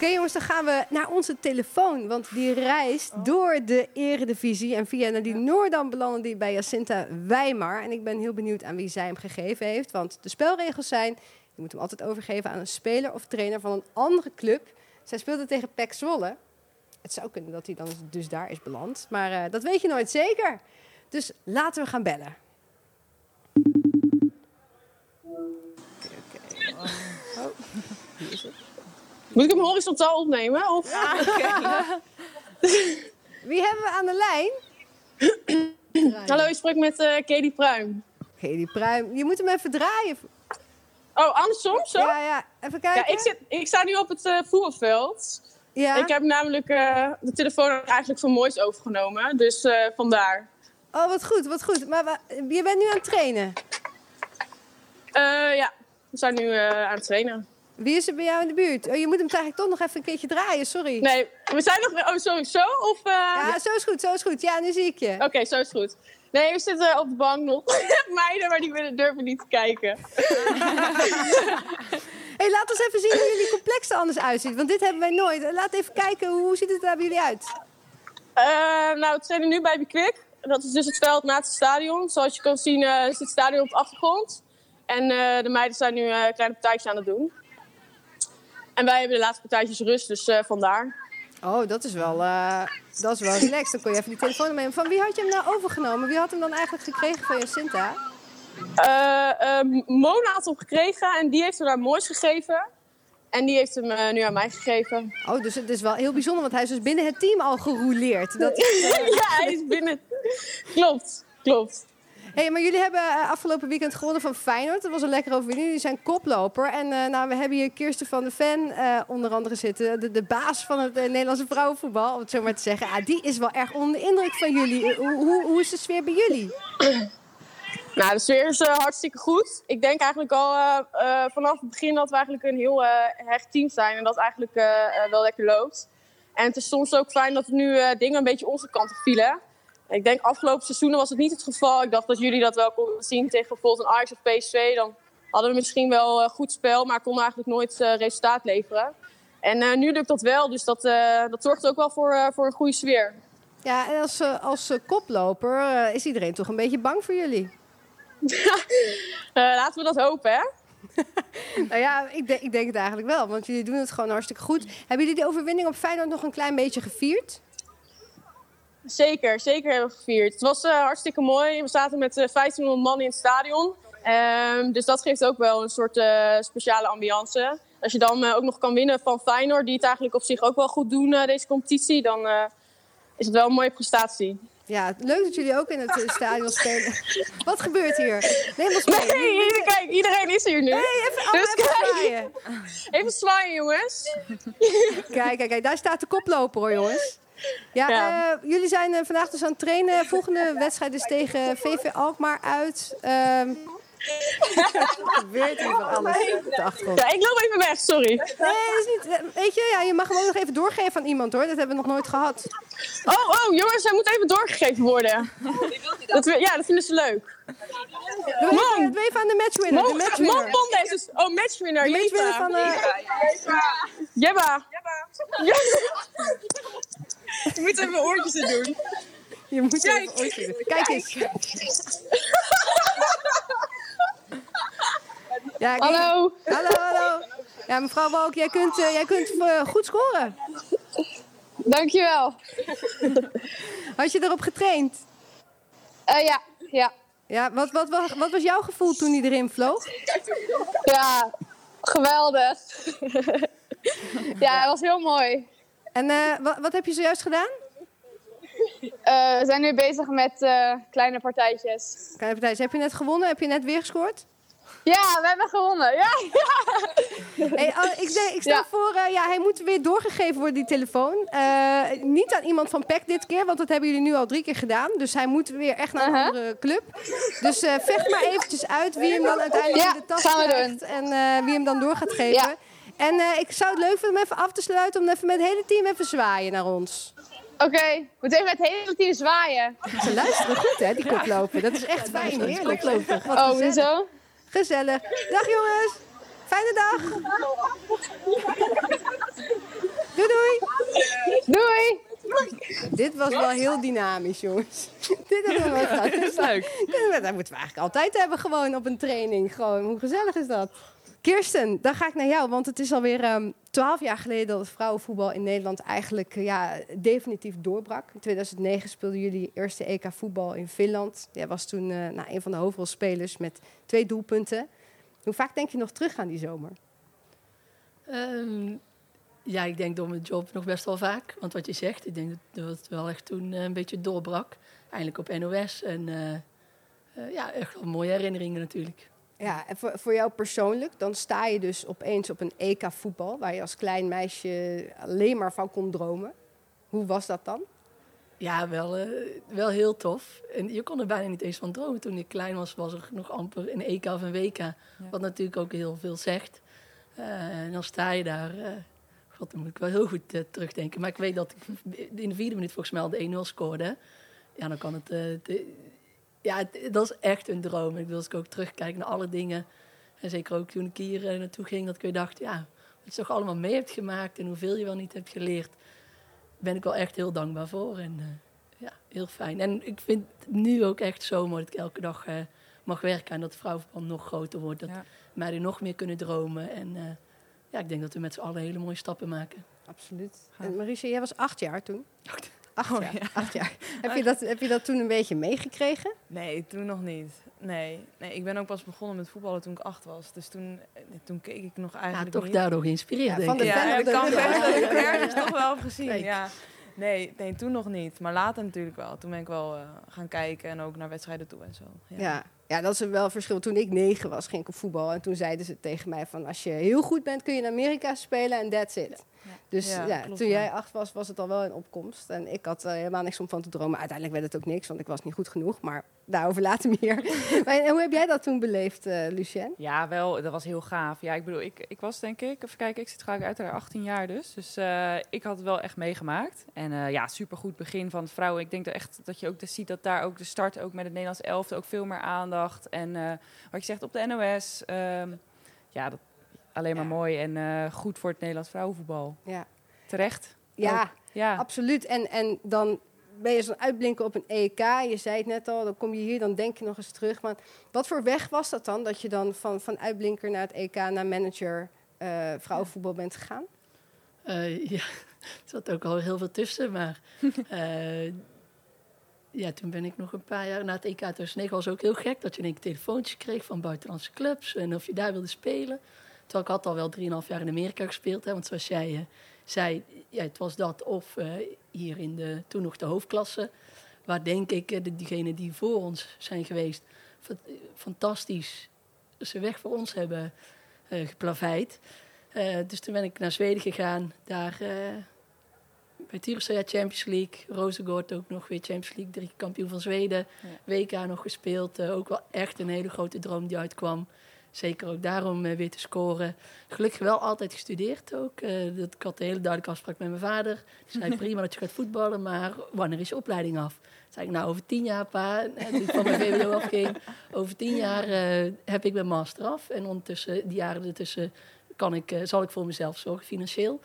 Oké jongens, dan gaan we naar onze telefoon. Want die reist door de eredivisie. En via Nadine Noordam belanden die bij Jacinta Wijmar. En ik ben heel benieuwd aan wie zij hem gegeven heeft. Want de spelregels zijn, je moet hem altijd overgeven aan een speler of trainer van een andere club. Zij speelde tegen PEC Zwolle. Het zou kunnen dat hij dan dus daar is beland. Maar eh, dat weet je nooit zeker. Dus laten we gaan bellen. <laughs> Moet ik hem horizontaal opnemen? Of? <laughs> Wie hebben we aan de lijn? <clears throat> Hallo, ik spreek met eh Katie Pruim. Oké, die pruim. Je moet hem even draaien. Oh, andersom? Zo? Ja, ja. Even kijken. Ja, ik, zit, ik sta nu op het voetbalveld. Ja? Ik heb namelijk eh, de telefoon eigenlijk van Moois overgenomen. Dus vandaar. Oh, wat goed, wat goed. Maar wa- je bent nu aan het trainen. Ja, we zijn nu aan het trainen. Wie is er bij jou in de buurt? Oh, je moet hem eigenlijk toch nog even een keertje draaien, sorry. Nee, we zijn nog... Oh, sowieso? Of... eh, Ja, zo is goed, zo is goed. Ja, nu zie ik je. Oké, zo is goed. Nee, we zitten op de bank nog. <laughs> Meiden, maar die willen, durven niet te kijken. <laughs> hey, laat ons even zien hoe jullie complex er anders uitziet. Want dit hebben wij nooit. Laat even kijken, hoe ziet het er bij jullie uit? Eh, nou, we trainen nu bij Bekwik. Dat is dus het veld naast het stadion. Zoals je kan zien eh is het stadion op de achtergrond. En eh, de meiden zijn nu eh, kleine partijtjes aan het doen. En wij hebben de laatste partijtjes rust, dus eh, vandaar. Oh, dat is wel, eh, dat is wel relaxed. Dan kon je even die telefoon nemen. Van wie had je hem nou overgenomen? Wie had hem dan eigenlijk gekregen van Jacinta? Eh, eh, Mona had hem gekregen en die heeft hem naar Moois gegeven. En die heeft hem nu aan mij gegeven. Oh, dus het is wel heel bijzonder, want hij is dus binnen het team al gerouleerd. Dat <laughs> ja, hij is binnen. Klopt, klopt. Hey, maar jullie hebben eh, afgelopen weekend gewonnen van Feyenoord. Dat was een lekkere overwinning. Jullie zijn koploper. En eh, nou, we hebben hier Kirsten van de Ven eh, onder andere zitten. De, baas van het Nederlandse vrouwenvoetbal, om het zo maar te zeggen. Ah, die is wel erg onder de indruk van jullie. Hoe, hoe, is de sfeer bij jullie? <clears throat> Nou, de sfeer is hartstikke goed. Ik denk eigenlijk al vanaf het begin dat we eigenlijk een heel hecht team zijn. En dat eigenlijk wel lekker loopt. En het is soms ook fijn dat nu dingen een beetje onze kant op vielen. Ik denk afgelopen seizoenen was het niet het geval. Ik dacht dat jullie dat wel konden zien tegen bijvoorbeeld een Ajax of PSV. Dan hadden we misschien wel eh, goed spel, maar konden eigenlijk nooit eh, resultaat leveren. En eh, nu lukt dat wel, dus dat, dat zorgt ook wel voor, voor een goede sfeer. Ja, en als, als koploper is iedereen toch een beetje bang voor jullie? <laughs> Laten we dat hopen, hè? <laughs> Nou ja, ik, denk- ik denk het eigenlijk wel, want jullie doen het gewoon hartstikke goed. Hebben jullie de overwinning op Feyenoord nog een klein beetje gevierd? Zeker, zeker hebben we gevierd. Het was eh, hartstikke mooi. We zaten met eh 1500 man in het stadion. Ehm, dus dat geeft ook wel een soort eh, speciale ambiance. Als je dan eh, ook nog kan winnen van Feyenoord, die het eigenlijk op zich ook wel goed doen eh, deze competitie, dan eh, is het wel een mooie prestatie. Ja, leuk dat jullie ook in het eh, stadion spelen. <laughs> Wat gebeurt hier? Neem ons mee. Nee, kijk, iedereen is hier nu. Even, Dus even kijk. zwaaien. Even zwaaien, jongens. Kijk, kijk, kijk, daar staat de koploper hoor, jongens. Ja, Ja. eh, jullie zijn eh, vandaag dus aan het trainen. Volgende wedstrijd is tegen VV Alkmaar uit. Ehm er <laughs> gebeurt hier van alles op de achtergrond. Ja, ik loop even weg, sorry. Nee, dat is niet. eh, Weet je, ja, je mag hem ook nog even doorgeven aan iemand hoor. Dat hebben we nog nooit gehad. Oh, oh, jongens, hij moet even doorgegeven worden. Dat, we- ja, dat vinden ze leuk. Doe even, doe even aan de matchwinner. De Mon, matchwinner. Mon Bond heeft dus... Oh, matchwinner, De matchwinner van... eh, Jebba. Je moet even oortjes in doen. je moet Kijk. even ooit doen. Kijk eens. Ja. Hallo. Hallo, hallo. Ja, mevrouw Balk, jij kunt, eh, jij kunt eh, goed scoren. Dankjewel. Had je erop getraind? Eh ja, ja. Ja, wat, wat, wat, wat was jouw gevoel toen hij erin vloog? Ja, geweldig. ja, het was heel mooi. En wat, wat heb je zojuist gedaan? We zijn nu bezig met kleine partijtjes. Kleine partij, heb je net gewonnen? Heb je net weer gescoord? Ja, we hebben gewonnen. Ja, Hey, oh, ik, zeg- ik stel Ja. voor, eh, ja, hij moet weer doorgegeven worden, die telefoon. Eh, niet aan iemand van PEC dit keer, want dat hebben jullie nu al drie keer gedaan. Dus hij moet weer echt naar een Uh-huh. andere club. Dus eh, vecht maar eventjes uit wie hem dan uiteindelijk Ja, in de tas gaan we krijgt. En eh, wie hem dan door gaat geven. Ja. En eh, ik zou het leuk vinden om even af te sluiten, om even met het hele team even zwaaien naar ons. oké. Moet even met het hele team zwaaien. Ze luisteren goed, hè, die koploper. Dat is echt fijn, heerlijk. Wat Oh, zo? Gezellig. Dag jongens. Fijne dag. Doei doei. Doei! Dit was wel heel dynamisch, jongens. <laughs> Dit hebben we wel. <laughs> Dat is leuk. <laughs> Dat moeten we eigenlijk altijd hebben, gewoon op een training. Gewoon, hoe gezellig is dat? Kirsten, dan ga ik naar jou, want het is alweer ehm, twaalf jaar geleden dat vrouwenvoetbal in Nederland eigenlijk eh, ja, definitief doorbrak. In 2009 speelden jullie eerste EK voetbal in Finland. Jij was toen eh, nou, een van de hoofdrolspelers met twee doelpunten. Hoe vaak denk je nog terug aan die zomer? Ehm, Ja, ik denk door mijn job nog best wel vaak. Want wat je zegt, ik denk dat het wel echt toen eh, een beetje doorbrak. Eindelijk op NOS. En ja, echt wel mooie herinneringen natuurlijk. Ja, en voor, voor jou persoonlijk, dan sta je dus opeens op een EK voetbal, waar je als klein meisje alleen maar van kon dromen. Hoe was dat dan? Ja, wel, eh, wel heel tof. En je kon er bijna niet eens van dromen. Toen ik klein was, was er nog amper een EK of een WK. Wat natuurlijk ook heel veel zegt. Eh, en dan sta je daar. eh, God, dan moet ik wel heel goed terugdenken. Maar ik weet dat ik in de vierde minuut volgens mij al de 1-0 scoorde. Ja, dan kan het... ja, het- dat is echt een droom. Ik wil als ik ook terugkijk naar alle dingen. En zeker ook toen ik hier eh, naartoe ging, dat ik weer dacht... Ja, wat je toch allemaal mee hebt gemaakt en hoeveel je wel niet hebt geleerd ben ik wel echt heel dankbaar voor. En eh, ja, heel fijn. En ik vind het nu ook echt zo mooi dat ik elke dag eh, mag werken. En dat de vrouwenverband nog groter wordt. Dat Ja. meiden nog meer kunnen dromen. En ja, ik denk dat we met z'n allen hele mooie stappen maken. Absoluut. En Marisha, jij was acht jaar toen? Acht. Oh, jaar. ja. Acht jaar. <laughs> heb, je dat, heb je dat toen een beetje meegekregen? Nee, toen nog niet. Nee. nee, ik ben ook pas begonnen met voetballen toen ik acht was. Dus toen, eh, toen keek ik nog Ja, eigenlijk toch niet. daardoor geïnspireerd, Ja, denk van ik. de ja, ik kan zeggen dat ik Ja. ergens toch wel heb gezien. Ja. Nee, nee, toen nog niet. Maar later natuurlijk wel. Toen ben ik wel eh, gaan kijken en ook naar wedstrijden toe en zo. Ja. ja, dat is wel een verschil. Toen ik negen was, ging ik op voetbal. En toen zeiden ze tegen mij van... als je heel goed bent, kun je in Amerika spelen en that's it. Dus Ja, ja, klopt toen jij acht was, was het al wel in opkomst. En ik had eh, helemaal niks om van te dromen. Uiteindelijk werd het ook niks, want ik was niet goed genoeg. Maar daarover later meer. <laughs> maar, en hoe heb jij dat toen beleefd, eh Lucien? Ja, wel, dat was heel gaaf. Ja, ik bedoel, ik, ik was denk ik, even kijken, ik zit gelijk uit haar 18 jaar dus. Dus eh, ik had het wel echt meegemaakt. En eh, ja, supergoed begin van het vrouwen. Ik denk dat echt dat je ook dat ziet dat daar ook de start ook met het Nederlands elfte ook veel meer aandacht. En eh, wat je zegt op de NOS, ehm, ja, dat, alleen maar Ja. mooi en eh, goed voor het Nederlands vrouwenvoetbal. Ja, Terecht. ja Ja, absoluut. En, en dan ben je zo'n uitblinken op een EK. Je zei het net al, dan kom je hier, dan denk je nog eens terug. Maar wat voor weg was dat dan? Dat je dan van, van uitblinker naar het EK, naar manager eh, vrouwenvoetbal bent gegaan? Eh, ja, <laughs> er zat ook al heel veel tussen, maar <laughs> eh, ja, toen ben ik nog een paar jaar na het EK 2009 was ook heel gek dat je keer telefoontjes kreeg van buitenlandse clubs en of je daar wilde spelen. Terwijl ik had al wel 3,5 jaar in Amerika gespeeld, hè, want zoals jij eh, zei, ja, het was dat of eh, hier in de toen nog de hoofdklasse, waar denk ik de, diegenen die voor ons zijn geweest fa- fantastisch ze weg voor ons hebben geplaveid. Dus toen ben ik naar Zweden gegaan. Daar bij Tyresö Champions League. Rosengård ook nog weer Champions League. Drie kampioen van Zweden. WK nog gespeeld. Eh, ook wel echt een hele grote droom die uitkwam. Zeker ook daarom eh, weer te scoren. Gelukkig wel altijd gestudeerd ook. Eh, dat, ik had een hele duidelijke afspraak met mijn vader. Die zei <laughs> prima dat je gaat voetballen, maar wanneer is je opleiding af? Zei ik, nou over tien jaar pa, toen ik van mijn VWO afging. <laughs> Over tien jaar heb ik mijn master af. En ondertussen, die jaren ertussen, kan ik, zal ik voor mezelf zorgen, financieel.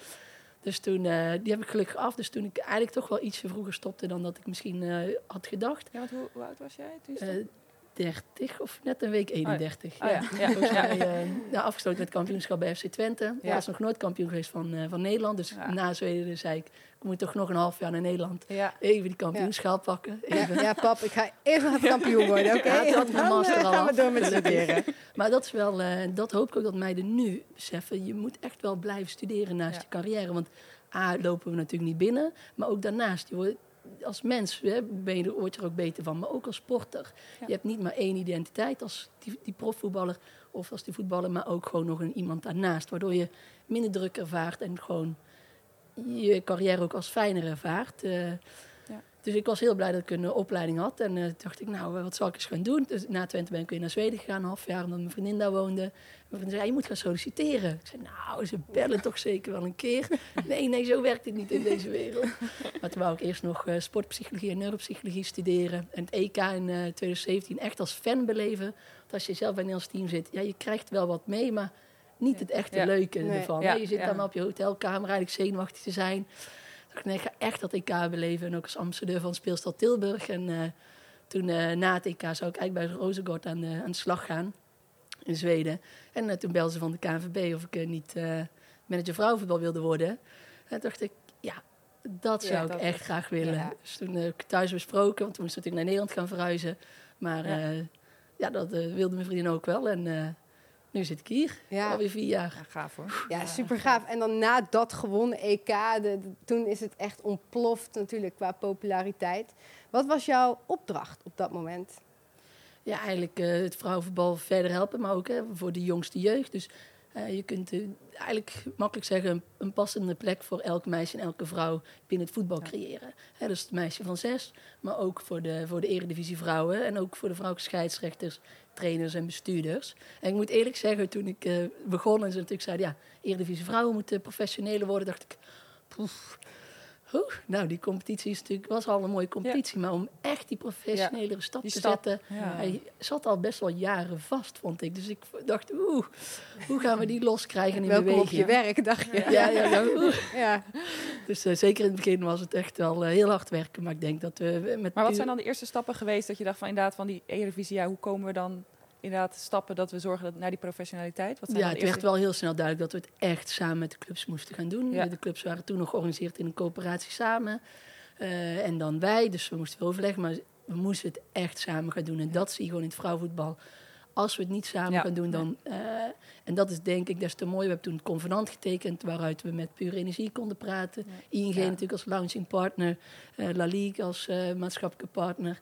Dus toen, eh, die heb ik gelukkig af. Dus toen ik eigenlijk toch wel ietsje vroeger stopte dan dat ik misschien eh, had gedacht. ja want hoe, hoe oud was jij toen? Je Eh, stopte? 30 of net een week 31. Oh ja, ja. Volgens Ja. <laughs> mij eh, nou, afgesloten met kampioenschap bij FC Twente. Ja. was nog nooit kampioen geweest van, eh, van Nederland. Dus na Zweden zei ik, ik moet toch nog een half jaar naar Nederland. Ja. Even die kampioenschaal pakken. Ja, Even. ja, pap, ik ga even kampioen worden, oké? Mijn Dan, master eh, al gaan we door met studeren. Maar dat is wel, dat hoop ik ook dat meiden nu beseffen. Je moet echt wel blijven studeren naast je carrière. Want A, lopen we natuurlijk niet binnen. Maar ook daarnaast, je wordt, als mens hè, ben je er, je er ook beter van. Maar ook als sporter. Ja. Je hebt niet maar één identiteit als die, die profvoetballer of als die voetballer. Maar ook gewoon nog een iemand daarnaast. Waardoor je minder druk ervaart en gewoon je carrière ook als fijner ervaart. Eh. Dus ik was heel blij dat ik een opleiding had. En toen dacht ik, nou, eh, wat zal ik eens gaan doen? Dus na Twente ben ik weer naar Zweden gegaan, een half jaar, omdat mijn vriendin daar woonde. Mijn vriendin zei, je moet gaan solliciteren. Ik zei, nou, ze bellen toch zeker wel een keer. <laughs> Nee, nee, zo werkt het niet in deze wereld. Maar toen wou ik eerst nog eh, sportpsychologie en neuropsychologie studeren. En het EK in eh, 2017 echt als fan beleven. Want als je zelf bij een Nederlands team zit, ja, je krijgt wel wat mee, maar niet het echte Ja. leuke Nee. ervan. Hè. Je zit dan op je hotelkamer eigenlijk zenuwachtig te zijn. Nee, ik ga echt dat EK beleven. En ook als ambassadeur van Speelstad Tilburg. En eh, toen eh, na het EK zou ik eigenlijk bij Rosengård aan, de- aan de slag gaan in Zweden. En eh, toen belden ze van de KNVB of ik niet manager vrouwenvoetbal wilde worden. En toen dacht ik, ja, dat zou Ja, ik echt graag willen. Ja. Dus toen heb ik thuis besproken, want toen moest ik natuurlijk naar Nederland gaan verhuizen. Maar Ja. ja, dat wilde mijn vriendin ook wel. En nu zit ik hier. Ja. Alweer vier jaar. Ja, gaaf hoor. Ja, super gaaf. En dan na dat gewonnen EK, de, de- toen is het echt ontploft natuurlijk qua populariteit. Wat was jouw opdracht op dat moment? Ja, eigenlijk eh, het vrouwenvoetbal verder helpen, maar ook hè, voor de jongste jeugd. Dus eh, je kunt eh, eigenlijk makkelijk zeggen een, een passende plek voor elk meisje en elke vrouw binnen het voetbal creëren. Hè, dus het meisje van zes, maar ook voor de, voor de eredivisie vrouwen en ook voor de vrouwelijke scheidsrechters, trainers en bestuurders. En ik moet eerlijk zeggen, toen ik eh, begon en ze natuurlijk zeiden, ja, eredivisie vrouwen moeten professioneler worden, dacht ik, Oeh, nou, die competitie is natuurlijk, was al een mooie competitie. Maar om echt die professionelere stap Die te stap, zetten... ja. Hij zat al best wel jaren vast, vond ik. Dus ik dacht, oeh, hoe gaan we die loskrijgen in Welkom op je werk, dacht je. Ja, ja, ja. Dus eh, zeker in het begin was het echt wel eh, heel hard werken. Maar ik denk dat we met... Maar wat zijn dan de eerste stappen geweest dat je dacht van inderdaad van die Eredivisie, ja, hoe komen we dan inderdaad stappen dat we zorgen dat, naar die professionaliteit? Wat zijn Ja, het werd wel heel snel duidelijk dat we het echt samen met de clubs moesten gaan doen. Ja. De clubs waren toen nog georganiseerd in een coöperatie samen. Eh, en dan wij, dus we moesten wel overleggen, maar we moesten het echt samen gaan doen. En dat zie je gewoon in het vrouwenvoetbal. Als we het niet samen Ja. gaan doen, dan... eh, en dat is denk ik des te mooi. We hebben toen het convenant getekend, waaruit we met Pure Energie konden praten. ING natuurlijk als launching partner. eh, La Ligue als maatschappelijke partner.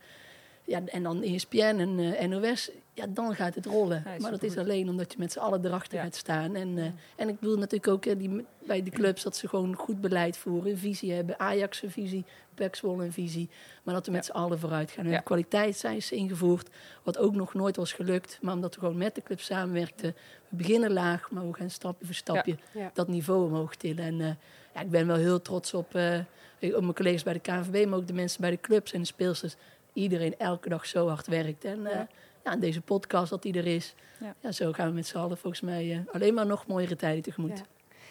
Ja, en dan ESPN en eh, NOS. Ja, dan gaat het rollen. Ja, maar dat is alleen omdat je met z'n allen erachter Ja. gaat staan. En, eh, en ik bedoel natuurlijk ook die, bij de clubs dat ze gewoon goed beleid voeren. Een visie hebben. Ajax een visie, Zwolle een visie. Maar dat we met z'n allen vooruit gaan. We Ja. hebben kwaliteitseisen ingevoerd. Wat ook nog nooit was gelukt. Maar omdat we gewoon met de club samenwerkten. We beginnen laag, maar we gaan stapje voor stapje dat niveau omhoog tillen. En eh, ja, ik ben wel heel trots op, op mijn collega's bij de KNVB, maar ook de mensen bij de clubs en de speelsters. Iedereen elke dag zo hard werkt. En eh, Ja. ja. en deze podcast dat die er is. Ja. Ja. zo gaan we met z'n allen volgens mij eh, alleen maar nog mooiere tijden tegemoet. Ja.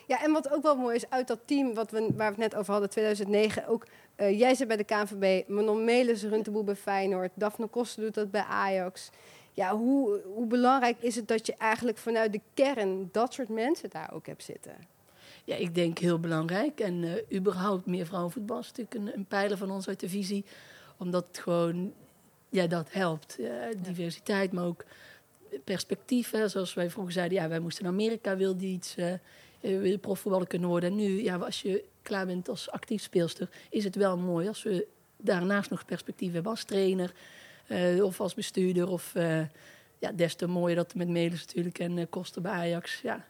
Ja, en wat ook wel mooi is, uit dat team wat we, waar we het net over hadden, 2009, ook eh, jij zit bij de KNVB, Manon Melis runt de boel bij Feyenoord, Daphne Koster doet dat bij Ajax. Ja, hoe, hoe belangrijk is het dat je eigenlijk vanuit de kern dat soort mensen daar ook hebt zitten? Ja, ik denk heel belangrijk. En eh, überhaupt meer vrouwenvoetbal is natuurlijk een, een pijler van ons uit de visie. Omdat het gewoon, ja, dat helpt. Diversiteit, maar ook perspectief. Hè. Zoals wij vroeger zeiden, ja, wij moesten naar Amerika, wilde iets, wil profvoetballer kunnen worden. En nu, ja, als je klaar bent als actief speelster, is het wel mooi als we daarnaast nog perspectief hebben als trainer eh, of als bestuurder. Of ja, des te mooier dat met Melis natuurlijk en eh Koster bij Ajax. Ja,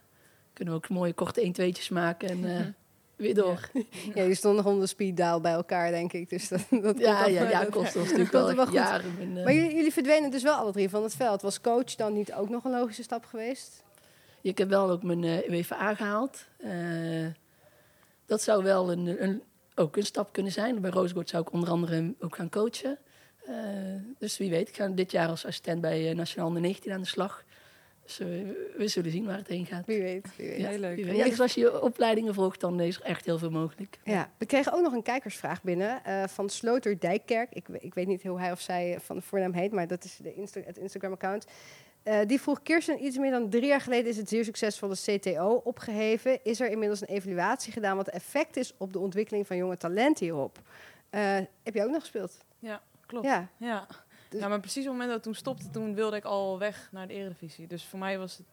kunnen we ook mooie korte 1-2'tjes maken en <laughs> weer door. Ja, <laughs> je stond nog onder de speed dial bij elkaar, denk ik. Dus dat, dat Ja, ja, ja, dat- Koster was natuurlijk wel, wel jaren. eh, Maar jullie, jullie verdwenen dus wel alle drie van het veld. Was coach dan niet ook nog een logische stap geweest? Ik heb wel ook mijn eh WVA gehaald. Eh, dat zou wel een, een, ook een stap kunnen zijn. Bij Roosgoord zou ik onder andere ook gaan coachen. Dus wie weet, ik ga dit jaar als assistent bij Nationaal onder 19 aan de slag. Dus we zullen zien waar het heen gaat. Wie weet, wie weet. Ja, Heel leuk. wie weet. Ja, dus als je je opleidingen volgt, dan is er echt heel veel mogelijk. Ja, we kregen ook nog een kijkersvraag binnen eh, van Sloter Dijkkerk. Ik, ik weet niet hoe hij of zij van de voornaam heet, maar dat is de Insta het Instagram-account. Eh, die vroeg, Kirsten, iets meer dan drie jaar geleden is het zeer succesvolle CTO opgeheven. Is er inmiddels een evaluatie gedaan wat de effect is op de ontwikkeling van jonge talenten hierop? Eh, heb je ook nog gespeeld? Ja, klopt. Ja. Ja. Dus- ja, maar precies op het moment dat het toen stopte, toen wilde ik al weg naar de Eredivisie. Dus voor mij was het...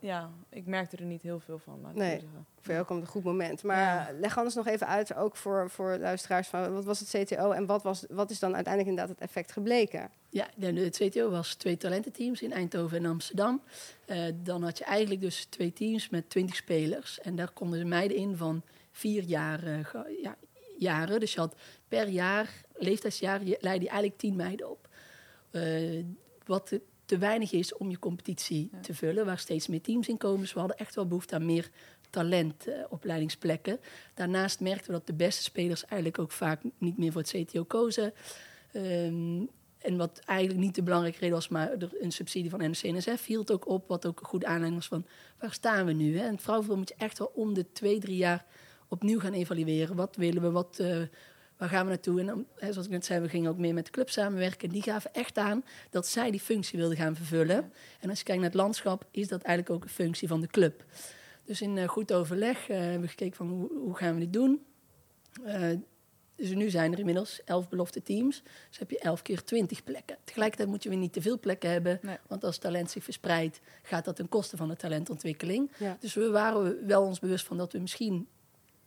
Ja, ik merkte er niet heel veel van. laat ik Nee. zeggen. Voor jou komt een goed moment. Maar Ja. leg anders nog even uit, ook voor, voor luisteraars, van wat was het CTO en wat, was, wat is dan uiteindelijk inderdaad het effect gebleken? Ja, de- het CTO was twee talententeams in Eindhoven en Amsterdam. Eh, dan had je eigenlijk dus twee teams met twintig spelers. En daar konden de meiden in van vier jaar, eh, ja, jaren. Dus je had per jaar, leeftijdsjaar, je leidde je eigenlijk tien meiden op. Eh, wat te, te weinig is om je competitie te vullen, waar steeds meer teams in komen. Dus we hadden echt wel behoefte aan meer talentopleidingsplekken. Daarnaast merkten we dat de beste spelers eigenlijk ook vaak niet meer voor het CTO kozen. Ehm, en wat eigenlijk niet de belangrijke reden was, maar er een subsidie van NOC-NSF hield ook op. Wat ook een goede aanleiding was van, waar staan we nu? Hè? En het vrouwenvoetbal moet je echt wel om de twee, drie jaar opnieuw gaan evalueren. Wat willen we, wat, eh, waar gaan we naartoe? En dan, zoals ik net zei, we gingen ook meer met de club samenwerken. Die gaven echt aan dat zij die functie wilden gaan vervullen. En als je kijkt naar het landschap, is dat eigenlijk ook een functie van de club. Dus in eh, goed overleg eh, hebben we gekeken van hoe, hoe gaan we dit doen. Dus nu zijn er inmiddels elf belofte teams. Dus heb je elf keer twintig plekken. Tegelijkertijd moet je weer niet te veel plekken hebben. Nee. Want als talent zich verspreidt, gaat dat ten koste van de talentontwikkeling. Ja. Dus we waren wel ons bewust van dat we misschien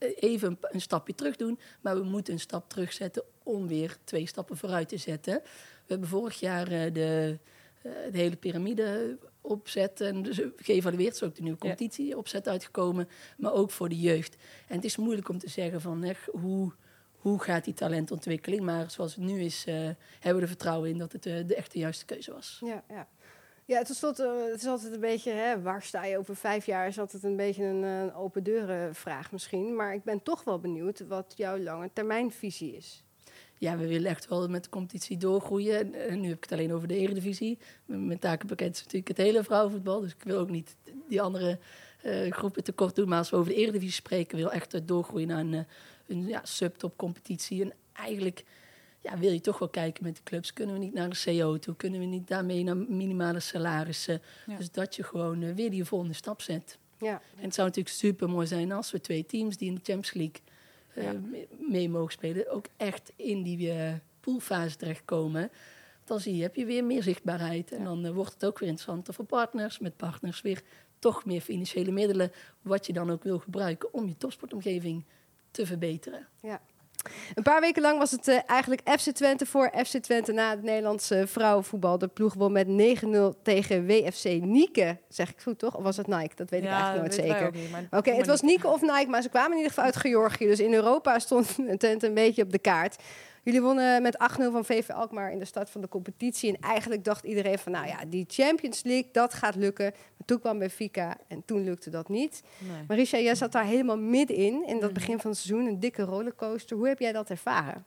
even een, een stapje terug doen. Maar we moeten een stap terugzetten om weer twee stappen vooruit te zetten. We hebben vorig jaar eh, de, eh, de hele piramide opzet en dus geëvalueerd. Is ook de nieuwe competitie opzet uitgekomen. Maar ook voor de jeugd. En het is moeilijk om te zeggen van hè, hoe, hoe gaat die talentontwikkeling. Maar zoals het nu is, eh, hebben we er vertrouwen in dat het de echte juiste keuze was. Ja, ja. Ja, tot slot, eh, het is altijd een beetje, hè, waar sta je over vijf jaar, is altijd een beetje een, eh, open deuren vraag misschien. Maar ik ben toch wel benieuwd wat jouw lange termijnvisie is. Ja, we willen echt wel met de competitie doorgroeien. En, eh, nu heb ik het alleen over de eredivisie. Mijn takenpakket is natuurlijk het hele vrouwenvoetbal. Dus ik wil ook niet die andere groepen tekort doen. Maar als we over de eredivisie spreken, wil echt doorgroeien naar een, een ja, subtopcompetitie. En eigenlijk ja, wil je toch wel kijken met de clubs. Kunnen we niet naar de CO toe? Kunnen we niet daarmee naar minimale salarissen? Ja. Dus dat je gewoon eh, weer die volgende stap zet. Ja, En het zou natuurlijk super mooi zijn als we twee teams die in de Champions League eh, Ja. me- mee mogen spelen, ook echt in die eh, poolfase terechtkomen. Dan zie je, heb je weer meer zichtbaarheid. En Ja. dan wordt het ook weer interessanter voor partners. Met partners weer toch meer financiële middelen. Wat je dan ook wil gebruiken om je topsportomgeving te verbeteren. Een paar weken lang was het eh, eigenlijk FC Twente voor FC Twente na het Nederlandse vrouwenvoetbal. De ploeg won met 9-0 tegen WFC Nieke. Zeg ik goed toch? Of was het Nike? Dat weet ik eigenlijk nooit zeker. Oké, het was. Nieke of Nike, maar ze kwamen in ieder geval uit Georgië. Dus in Europa stond <laughs> Twente een beetje op de kaart. Jullie wonnen met 8-0 van VV Alkmaar in de start van de competitie. En eigenlijk dacht iedereen van, nou ja, die Champions League, dat gaat lukken. Maar toen kwam Benfica en toen lukte dat niet. Nee. Marisha, jij zat daar helemaal middenin, in dat Mhm. begin van het seizoen. Een dikke rollercoaster. Hoe heb jij dat ervaren?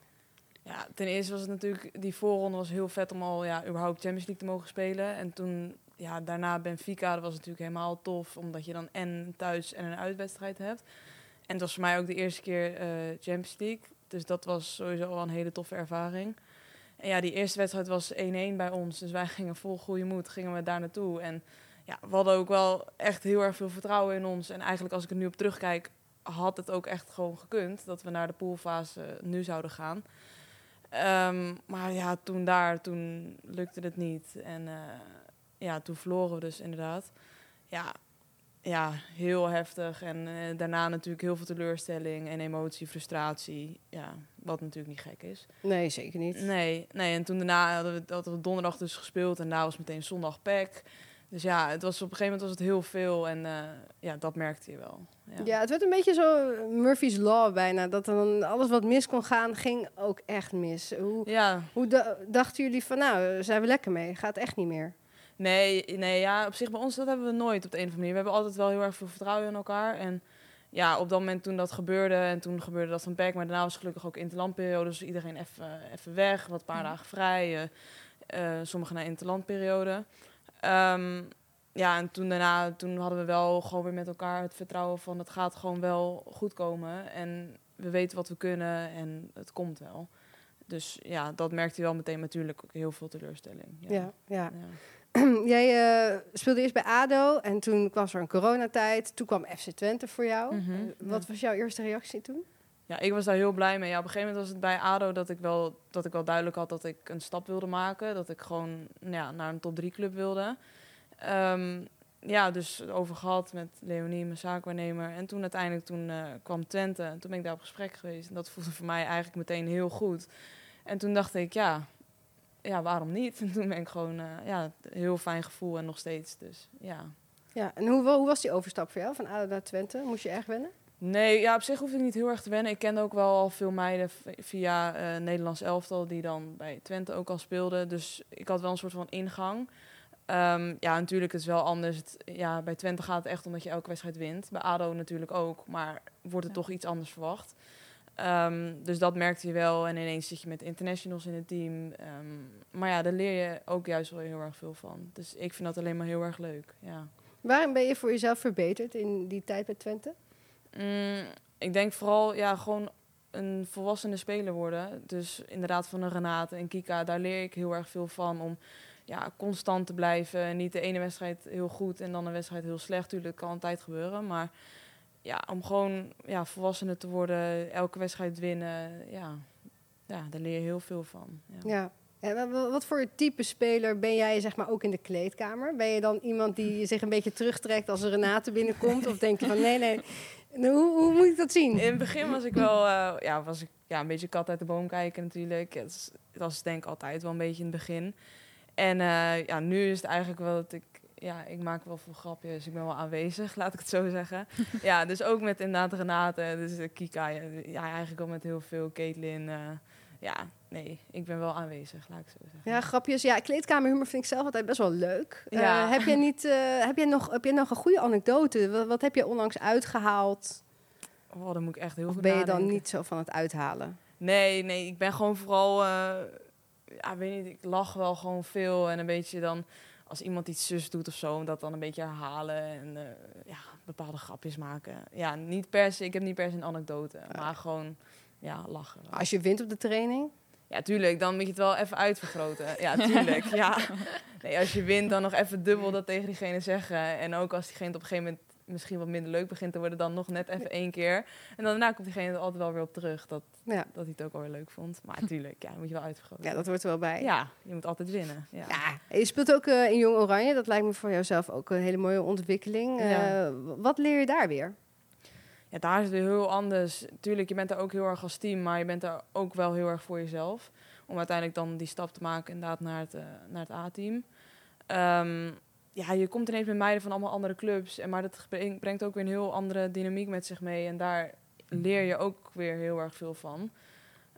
Ja, ten eerste was het natuurlijk, die voorronde was heel vet om al ja, überhaupt Champions League te mogen spelen. En toen, ja, daarna Benfica, dat was natuurlijk helemaal tof, omdat je dan en thuis en een uitwedstrijd hebt. En het was voor mij ook de eerste keer eh, Champions League, dus dat was sowieso al een hele toffe ervaring. En ja, die eerste wedstrijd was 1-1 bij ons, dus wij <laughs> gingen vol goede moed, gingen we daar naartoe. En ja, we hadden ook wel echt heel erg veel vertrouwen in ons. En eigenlijk als ik er nu op terugkijk, had het ook echt gewoon gekund dat we naar de poolfase nu zouden gaan. Ehm, maar ja, toen daar, toen lukte het niet. En eh, ja, toen verloren we dus inderdaad. Ja, ja heel heftig. En eh, daarna natuurlijk heel veel teleurstelling en emotie, frustratie. Ja, wat natuurlijk niet gek is. Nee, zeker niet. Nee, nee, en toen daarna hadden we, hadden we donderdag dus gespeeld. En daar was meteen zondag pack. Dus ja, het was, op een gegeven moment was het heel veel. En eh, ja, dat merkte je wel. Ja. Ja, het werd een beetje zo Murphy's Law bijna. Dat dan alles wat mis kon gaan, ging ook echt mis. Hoe, ja, hoe da- dachten jullie van, nou, zijn we lekker mee? Gaat echt niet meer? Nee, nee, ja, op zich bij ons dat hebben we nooit op de een of andere manier. We hebben altijd wel heel erg veel vertrouwen in elkaar. En ja, op dat moment toen dat gebeurde, en toen gebeurde dat van Beck, maar daarna was gelukkig ook interlandperiode, dus iedereen even, even weg, wat paar dagen vrij, eh, eh, sommigen naar interlandperiode. Ehm, ja, en toen daarna, toen hadden we wel gewoon weer met elkaar het vertrouwen van het gaat gewoon wel goed komen. En we weten wat we kunnen en het komt wel. Dus ja, dat merkte je wel meteen natuurlijk ook heel veel teleurstelling. Ja, ja. Ja. <clears throat> Jij eh, speelde eerst bij ADO en toen was er een coronatijd. Toen kwam FC Twente voor jou. Mhm, Eh, wat was jouw eerste reactie toen? Ja, ik was daar heel blij mee. Ja, op een gegeven moment was het bij ADO dat ik wel, dat ik wel duidelijk had dat ik een stap wilde maken. Dat ik gewoon nou ja, naar een top 3 club wilde. Ehm, ja, dus over gehad met Leonie, mijn zaakwaarnemer. En toen uiteindelijk toen, eh, kwam Twente. En toen ben ik daar op gesprek geweest. En dat voelde voor mij eigenlijk meteen heel goed. En toen dacht ik, ja, ja waarom niet? En <laughs> toen ben ik gewoon, eh, ja, heel fijn gevoel en nog steeds. Dus ja. Ja, en hoe, hoe was die overstap voor jou van ADO naar Twente? Moest je erg wennen? Nee, ja, op zich hoef ik niet heel erg te wennen. Ik kende ook wel al veel meiden via eh Nederlands elftal die dan bij Twente ook al speelden. Dus ik had wel een soort van ingang. Ehm, ja, natuurlijk is het wel anders. Het, ja, bij Twente gaat het echt omdat je elke wedstrijd wint. Bij ADO natuurlijk ook, maar wordt het toch iets anders verwacht. Ehm, dus dat merkte je wel. En ineens zit je met internationals in het team. Ehm, maar ja, daar leer je ook juist wel heel erg veel van. Dus ik vind dat alleen maar heel erg leuk. Ja. Waarom ben je voor jezelf verbeterd in die tijd bij Twente? Mm, ik denk vooral ja, gewoon een volwassene speler worden. Dus inderdaad van een Renate en Kika, daar leer ik heel erg veel van. Om ja, constant te blijven. En niet de ene wedstrijd heel goed en dan een wedstrijd heel slecht. Tuurlijk kan altijd gebeuren. Maar ja, om gewoon ja, volwassener te worden, elke wedstrijd winnen. Ja, ja, daar leer je heel veel van. Ja. Ja. En wa- wa- wat voor type speler ben jij zeg maar ook in de kleedkamer? Ben je dan iemand die <laughs> zich een beetje terugtrekt als er Renate binnenkomt? Of denk je van nee, nee, <laughs> nou, hoe, hoe moet ik dat zien? In het begin was ik wel eh, ja, was ik, ja, een beetje kat uit de boom kijken natuurlijk. Het dat was denk ik altijd wel een beetje in het begin. En eh, ja, nu is het eigenlijk wel dat ik... Ja, ik maak wel veel grapjes. Ik ben wel aanwezig, <laughs> laat ik het zo zeggen. <laughs> ja, dus ook met inderdaad Renate, dus eh, Kika. Ja, eigenlijk ook met heel veel. Caitlin. eh, ja, nee, ik ben wel aanwezig, laat ik het zo zeggen. Ja, grapjes. Ja, kleedkamerhumor vind ik zelf altijd best wel leuk. Eh, heb, jij niet, heb, jij nog, heb jij nog een goede anekdote? Wat, wat heb je onlangs uitgehaald? Oh, dan moet ik echt heel Of ben je dan niet zo van het uithalen? Nee, nee, ik ben gewoon vooral, ja, weet niet, ik lach wel gewoon veel en een beetje dan, als iemand iets zus doet of zo, dat dan een beetje herhalen en eh, ja, bepaalde grapjes maken. Ja, niet per se, ik heb niet per se een anekdote, maar gewoon, ja, lachen. Als je wint op de training? Ja, tuurlijk, dan moet je het wel even uitvergroten. Ja, tuurlijk, ja. <laughs> Nee, als je wint, dan nog even dubbel dat tegen diegene zeggen. En ook als diegene op een gegeven moment misschien wat minder leuk begint te worden, dan nog net even één keer. En dan daarna komt diegene er altijd wel weer op terug, dat, Ja. dat hij het ook wel weer leuk vond. Maar tuurlijk, ja, moet je wel uitvergroten. ja, dat hoort er wel bij. Ja, je moet altijd winnen. Ja. Ja, je speelt ook eh, in Jong Oranje. Dat lijkt me voor jouzelf ook een hele mooie ontwikkeling. Ja. Eh, wat leer je daar weer? ja, daar is het weer heel anders. Tuurlijk, je bent er ook heel erg als team, maar je bent er ook wel heel erg voor jezelf. Om uiteindelijk dan die stap te maken inderdaad naar het, eh, naar het A-team. Ehm, ja, je komt ineens met meiden van allemaal andere clubs. En, maar dat breng- brengt ook weer een heel andere dynamiek met zich mee. En daar leer je ook weer heel erg veel van.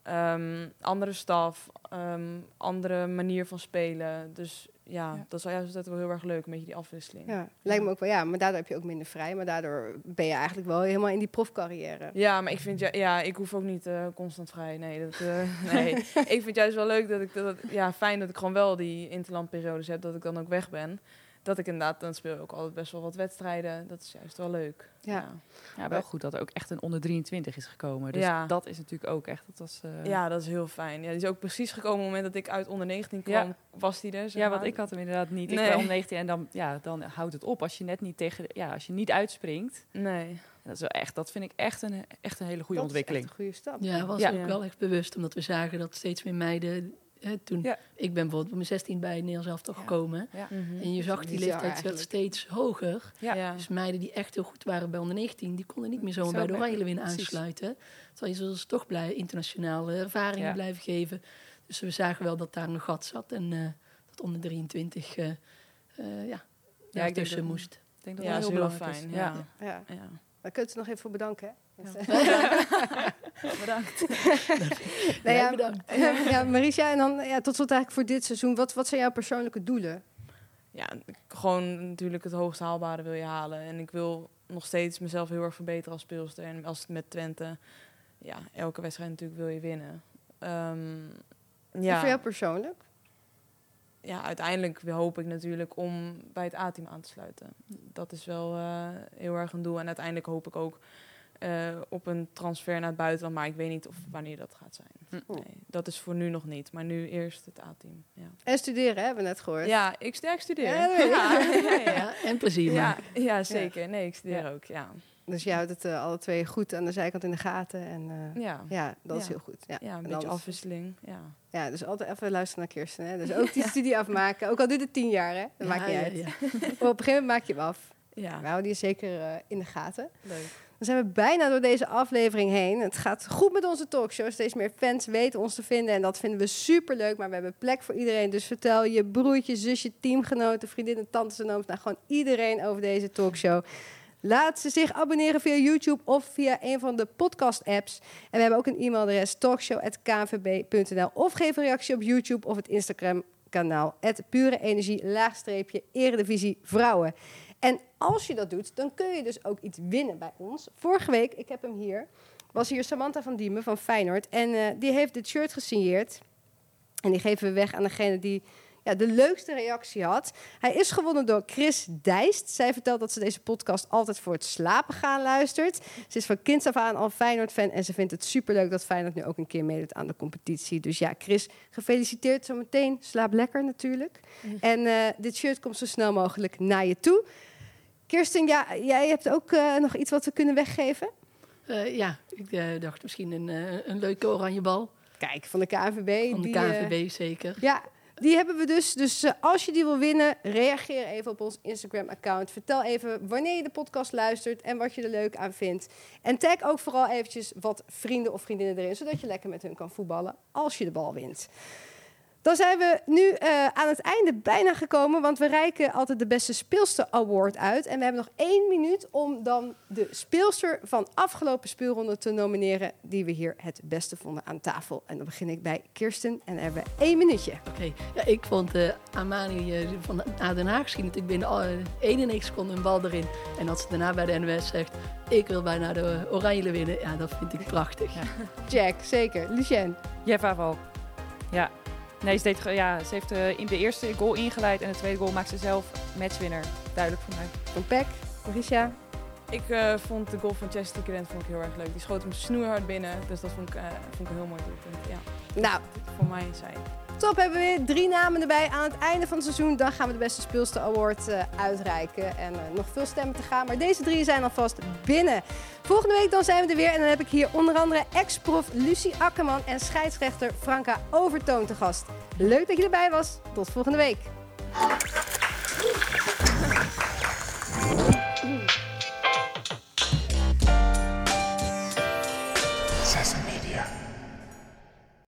Ehm, andere staf, ehm, andere manier van spelen. Dus ja, Ja. dat is wel juist altijd wel heel erg leuk, een beetje die afwisseling. Ja, lijkt me ook wel. Ja, maar daardoor heb je ook minder vrij. Maar daardoor ben je eigenlijk wel helemaal in die profcarrière. Ja, maar ik vind ja, ja, ik hoef ook niet eh, constant vrij. Nee, dat, eh, <laughs> <laughs> nee. ik vind juist wel leuk dat ik dat, ja, fijn dat ik gewoon wel die interlandperiodes heb, dat ik dan ook weg ben. Dat ik inderdaad, dan speel ik ook altijd best wel wat wedstrijden. Dat is juist wel leuk. Ja. Ja, wel goed dat er ook echt een onder 23 is gekomen. Dus Ja. dat is natuurlijk ook echt. Dat was, eh, Ja, dat is heel fijn. Ja, die is ook precies gekomen op het moment dat ik uit onder 19 kwam, Ja. was die er. zeg ja, want maar. ik had hem inderdaad niet. Ik Nee. ben om 19 en dan, ja, dan houdt het op als je net niet tegen, ja, als je niet uitspringt. Nee. Dat, is wel echt, dat vind ik echt een, echt een hele goede Dat is ontwikkeling. echt een goede stap. Ja, was Ja. ook wel echt bewust, omdat we zagen dat steeds meer meiden... Hè, toen, Ja. Ik ben bijvoorbeeld op mijn 16 bij Nederlands elftal Ja. gekomen. Ja. Mhm. En je zag die leeftijd werd steeds hoger. Ja. Ja. Dus meiden die echt heel goed waren bij onder 19, die konden niet meer zomaar Zo bij de Oranje aansluiten. Terwijl je ze dus toch blij internationale ervaringen Ja. blijven geven. Dus we zagen wel dat daar een gat zat en eh, dat onder 23 eh eh ja, Ja, ik tussen moest. Ik denk dat Ja, dat heel heel belangrijk fijn. is. Ja. Ja. Ja. Daar kunt u nog even voor bedanken. Hè? Ja. Dus, <laughs> Bedankt. <laughs> nou ja, bedankt. <laughs> ja, Marisha, en dan ja, tot slot eigenlijk voor dit seizoen. Wat, wat zijn jouw persoonlijke doelen? ja, gewoon natuurlijk het hoogst haalbare wil je halen. En ik wil nog steeds mezelf heel erg verbeteren als speelster. En als het met Twente, ja, elke wedstrijd natuurlijk wil je winnen. Ehm, En ja, voor jou persoonlijk? ja, uiteindelijk hoop ik natuurlijk om bij het A-team aan te sluiten. Dat is wel eh, heel erg een doel. En uiteindelijk hoop ik ook eh, op een transfer naar het buitenland. Maar ik weet niet of wanneer dat gaat zijn. Hm. Nee, dat is voor nu nog niet. Maar nu eerst het A-team. Ja. En studeren, hebben we net gehoord. ja, ik sterk studeer. Ja, <laughs> ja, ja, <laughs> ja. Ja, en plezier Ja, maken. ja, zeker. Nee, ik studeer Ja. ook. Ja, Dus je houdt het eh, alle twee goed aan de zijkant in de gaten. En eh, ja. ja, dat is heel goed. Ja, Ja, een En beetje anders- afwisseling. Ja. Ja, dus altijd even luisteren naar Kirsten. Hè. Dus ook die studie afmaken. Ook al duurt het tien jaar, hè. Dat maakt niet Ja, uit. ja, ja. Maar op een gegeven moment maak je hem af. ja, We houden die zeker eh, in de gaten. leuk. Dan zijn we bijna door deze aflevering heen. Het gaat goed met onze talkshow. Steeds meer fans weten ons te vinden. En dat vinden we super leuk. Maar we hebben plek voor iedereen. Dus vertel je broertje, zusje, teamgenoten, vriendinnen, tantes en ooms. Nou, gewoon iedereen over deze talkshow. Laat ze zich abonneren via YouTube of via een van de podcast-apps. En we hebben ook een e-mailadres talkshow.knvb.nl. Of geef een reactie op YouTube of het Instagram-kanaal. Pure Energie, laagstreepje, Eredivisie Vrouwen. En als je dat doet, dan kun je dus ook iets winnen bij ons. Vorige week, ik heb hem hier, was hier Samantha van Diemen van Feyenoord. En eh, die heeft dit shirt gesigneerd. En die geven we weg aan degene die ja, de leukste reactie had. Hij is gewonnen door Chris Dijst. Zij vertelt dat ze deze podcast altijd voor het slapen gaan luistert. Ze is van kinds af aan al Feyenoord-fan en ze vindt het superleuk dat Feyenoord nu ook een keer meedoet aan de competitie. Dus ja, Chris, gefeliciteerd zometeen. Slaap lekker natuurlijk. En eh, dit shirt komt zo snel mogelijk naar je toe. Kirsten, ja, jij hebt ook eh, nog iets wat we kunnen weggeven? Eh, ja, ik dacht misschien een, een leuke oranje bal. Kijk, van de KNVB. Van de KNVB zeker. ja, die hebben we dus. Dus eh, als je die wil winnen, reageer even op ons Instagram-account. Vertel even wanneer je de podcast luistert en wat je er leuk aan vindt. En tag ook vooral eventjes wat vrienden of vriendinnen erin, zodat je lekker met hun kan voetballen als je de bal wint. Dan zijn we nu eh, aan het einde bijna gekomen, want we reiken altijd de beste speelster award uit. En we hebben nog één minuut om dan de speelster van afgelopen speelronde te nomineren, die we hier het beste vonden aan tafel. En dan begin ik bij Kirsten en dan hebben we één minuutje. Oké, ja, ik vond eh Amani eh, van Den Haag schiet natuurlijk binnen al- eh, 91 seconden een bal erin. En dat ze daarna bij de NOS zegt, ik wil bijna de Oranje winnen. Ja, dat vind ik prachtig. Jack, zeker. Lucien. Jeffa Valk. Ja. Nee, ze, deed, ja, ze heeft eh, in de eerste goal ingeleid en de tweede goal maakt ze zelf matchwinner. Duidelijk voor mij. Van Peck. Mauricia. Ik eh, vond de goal van Chester Grant vond ik heel erg leuk. Die schoot hem snoeihard binnen. Dus dat vond ik, eh, vond ik een heel mooi doelpunt. Ja, Nou, voor mij zij. Top hebben we weer drie namen erbij. Aan het einde van het seizoen dan gaan we de beste speelster award eh, uitreiken. En eh, nog veel stemmen te gaan, maar deze drie zijn alvast binnen. Volgende week dan zijn we er weer en dan heb ik hier onder andere ex-prof Lucie Akkerman en scheidsrechter Franka Overtoon te gast. Leuk dat je erbij was. Tot volgende week.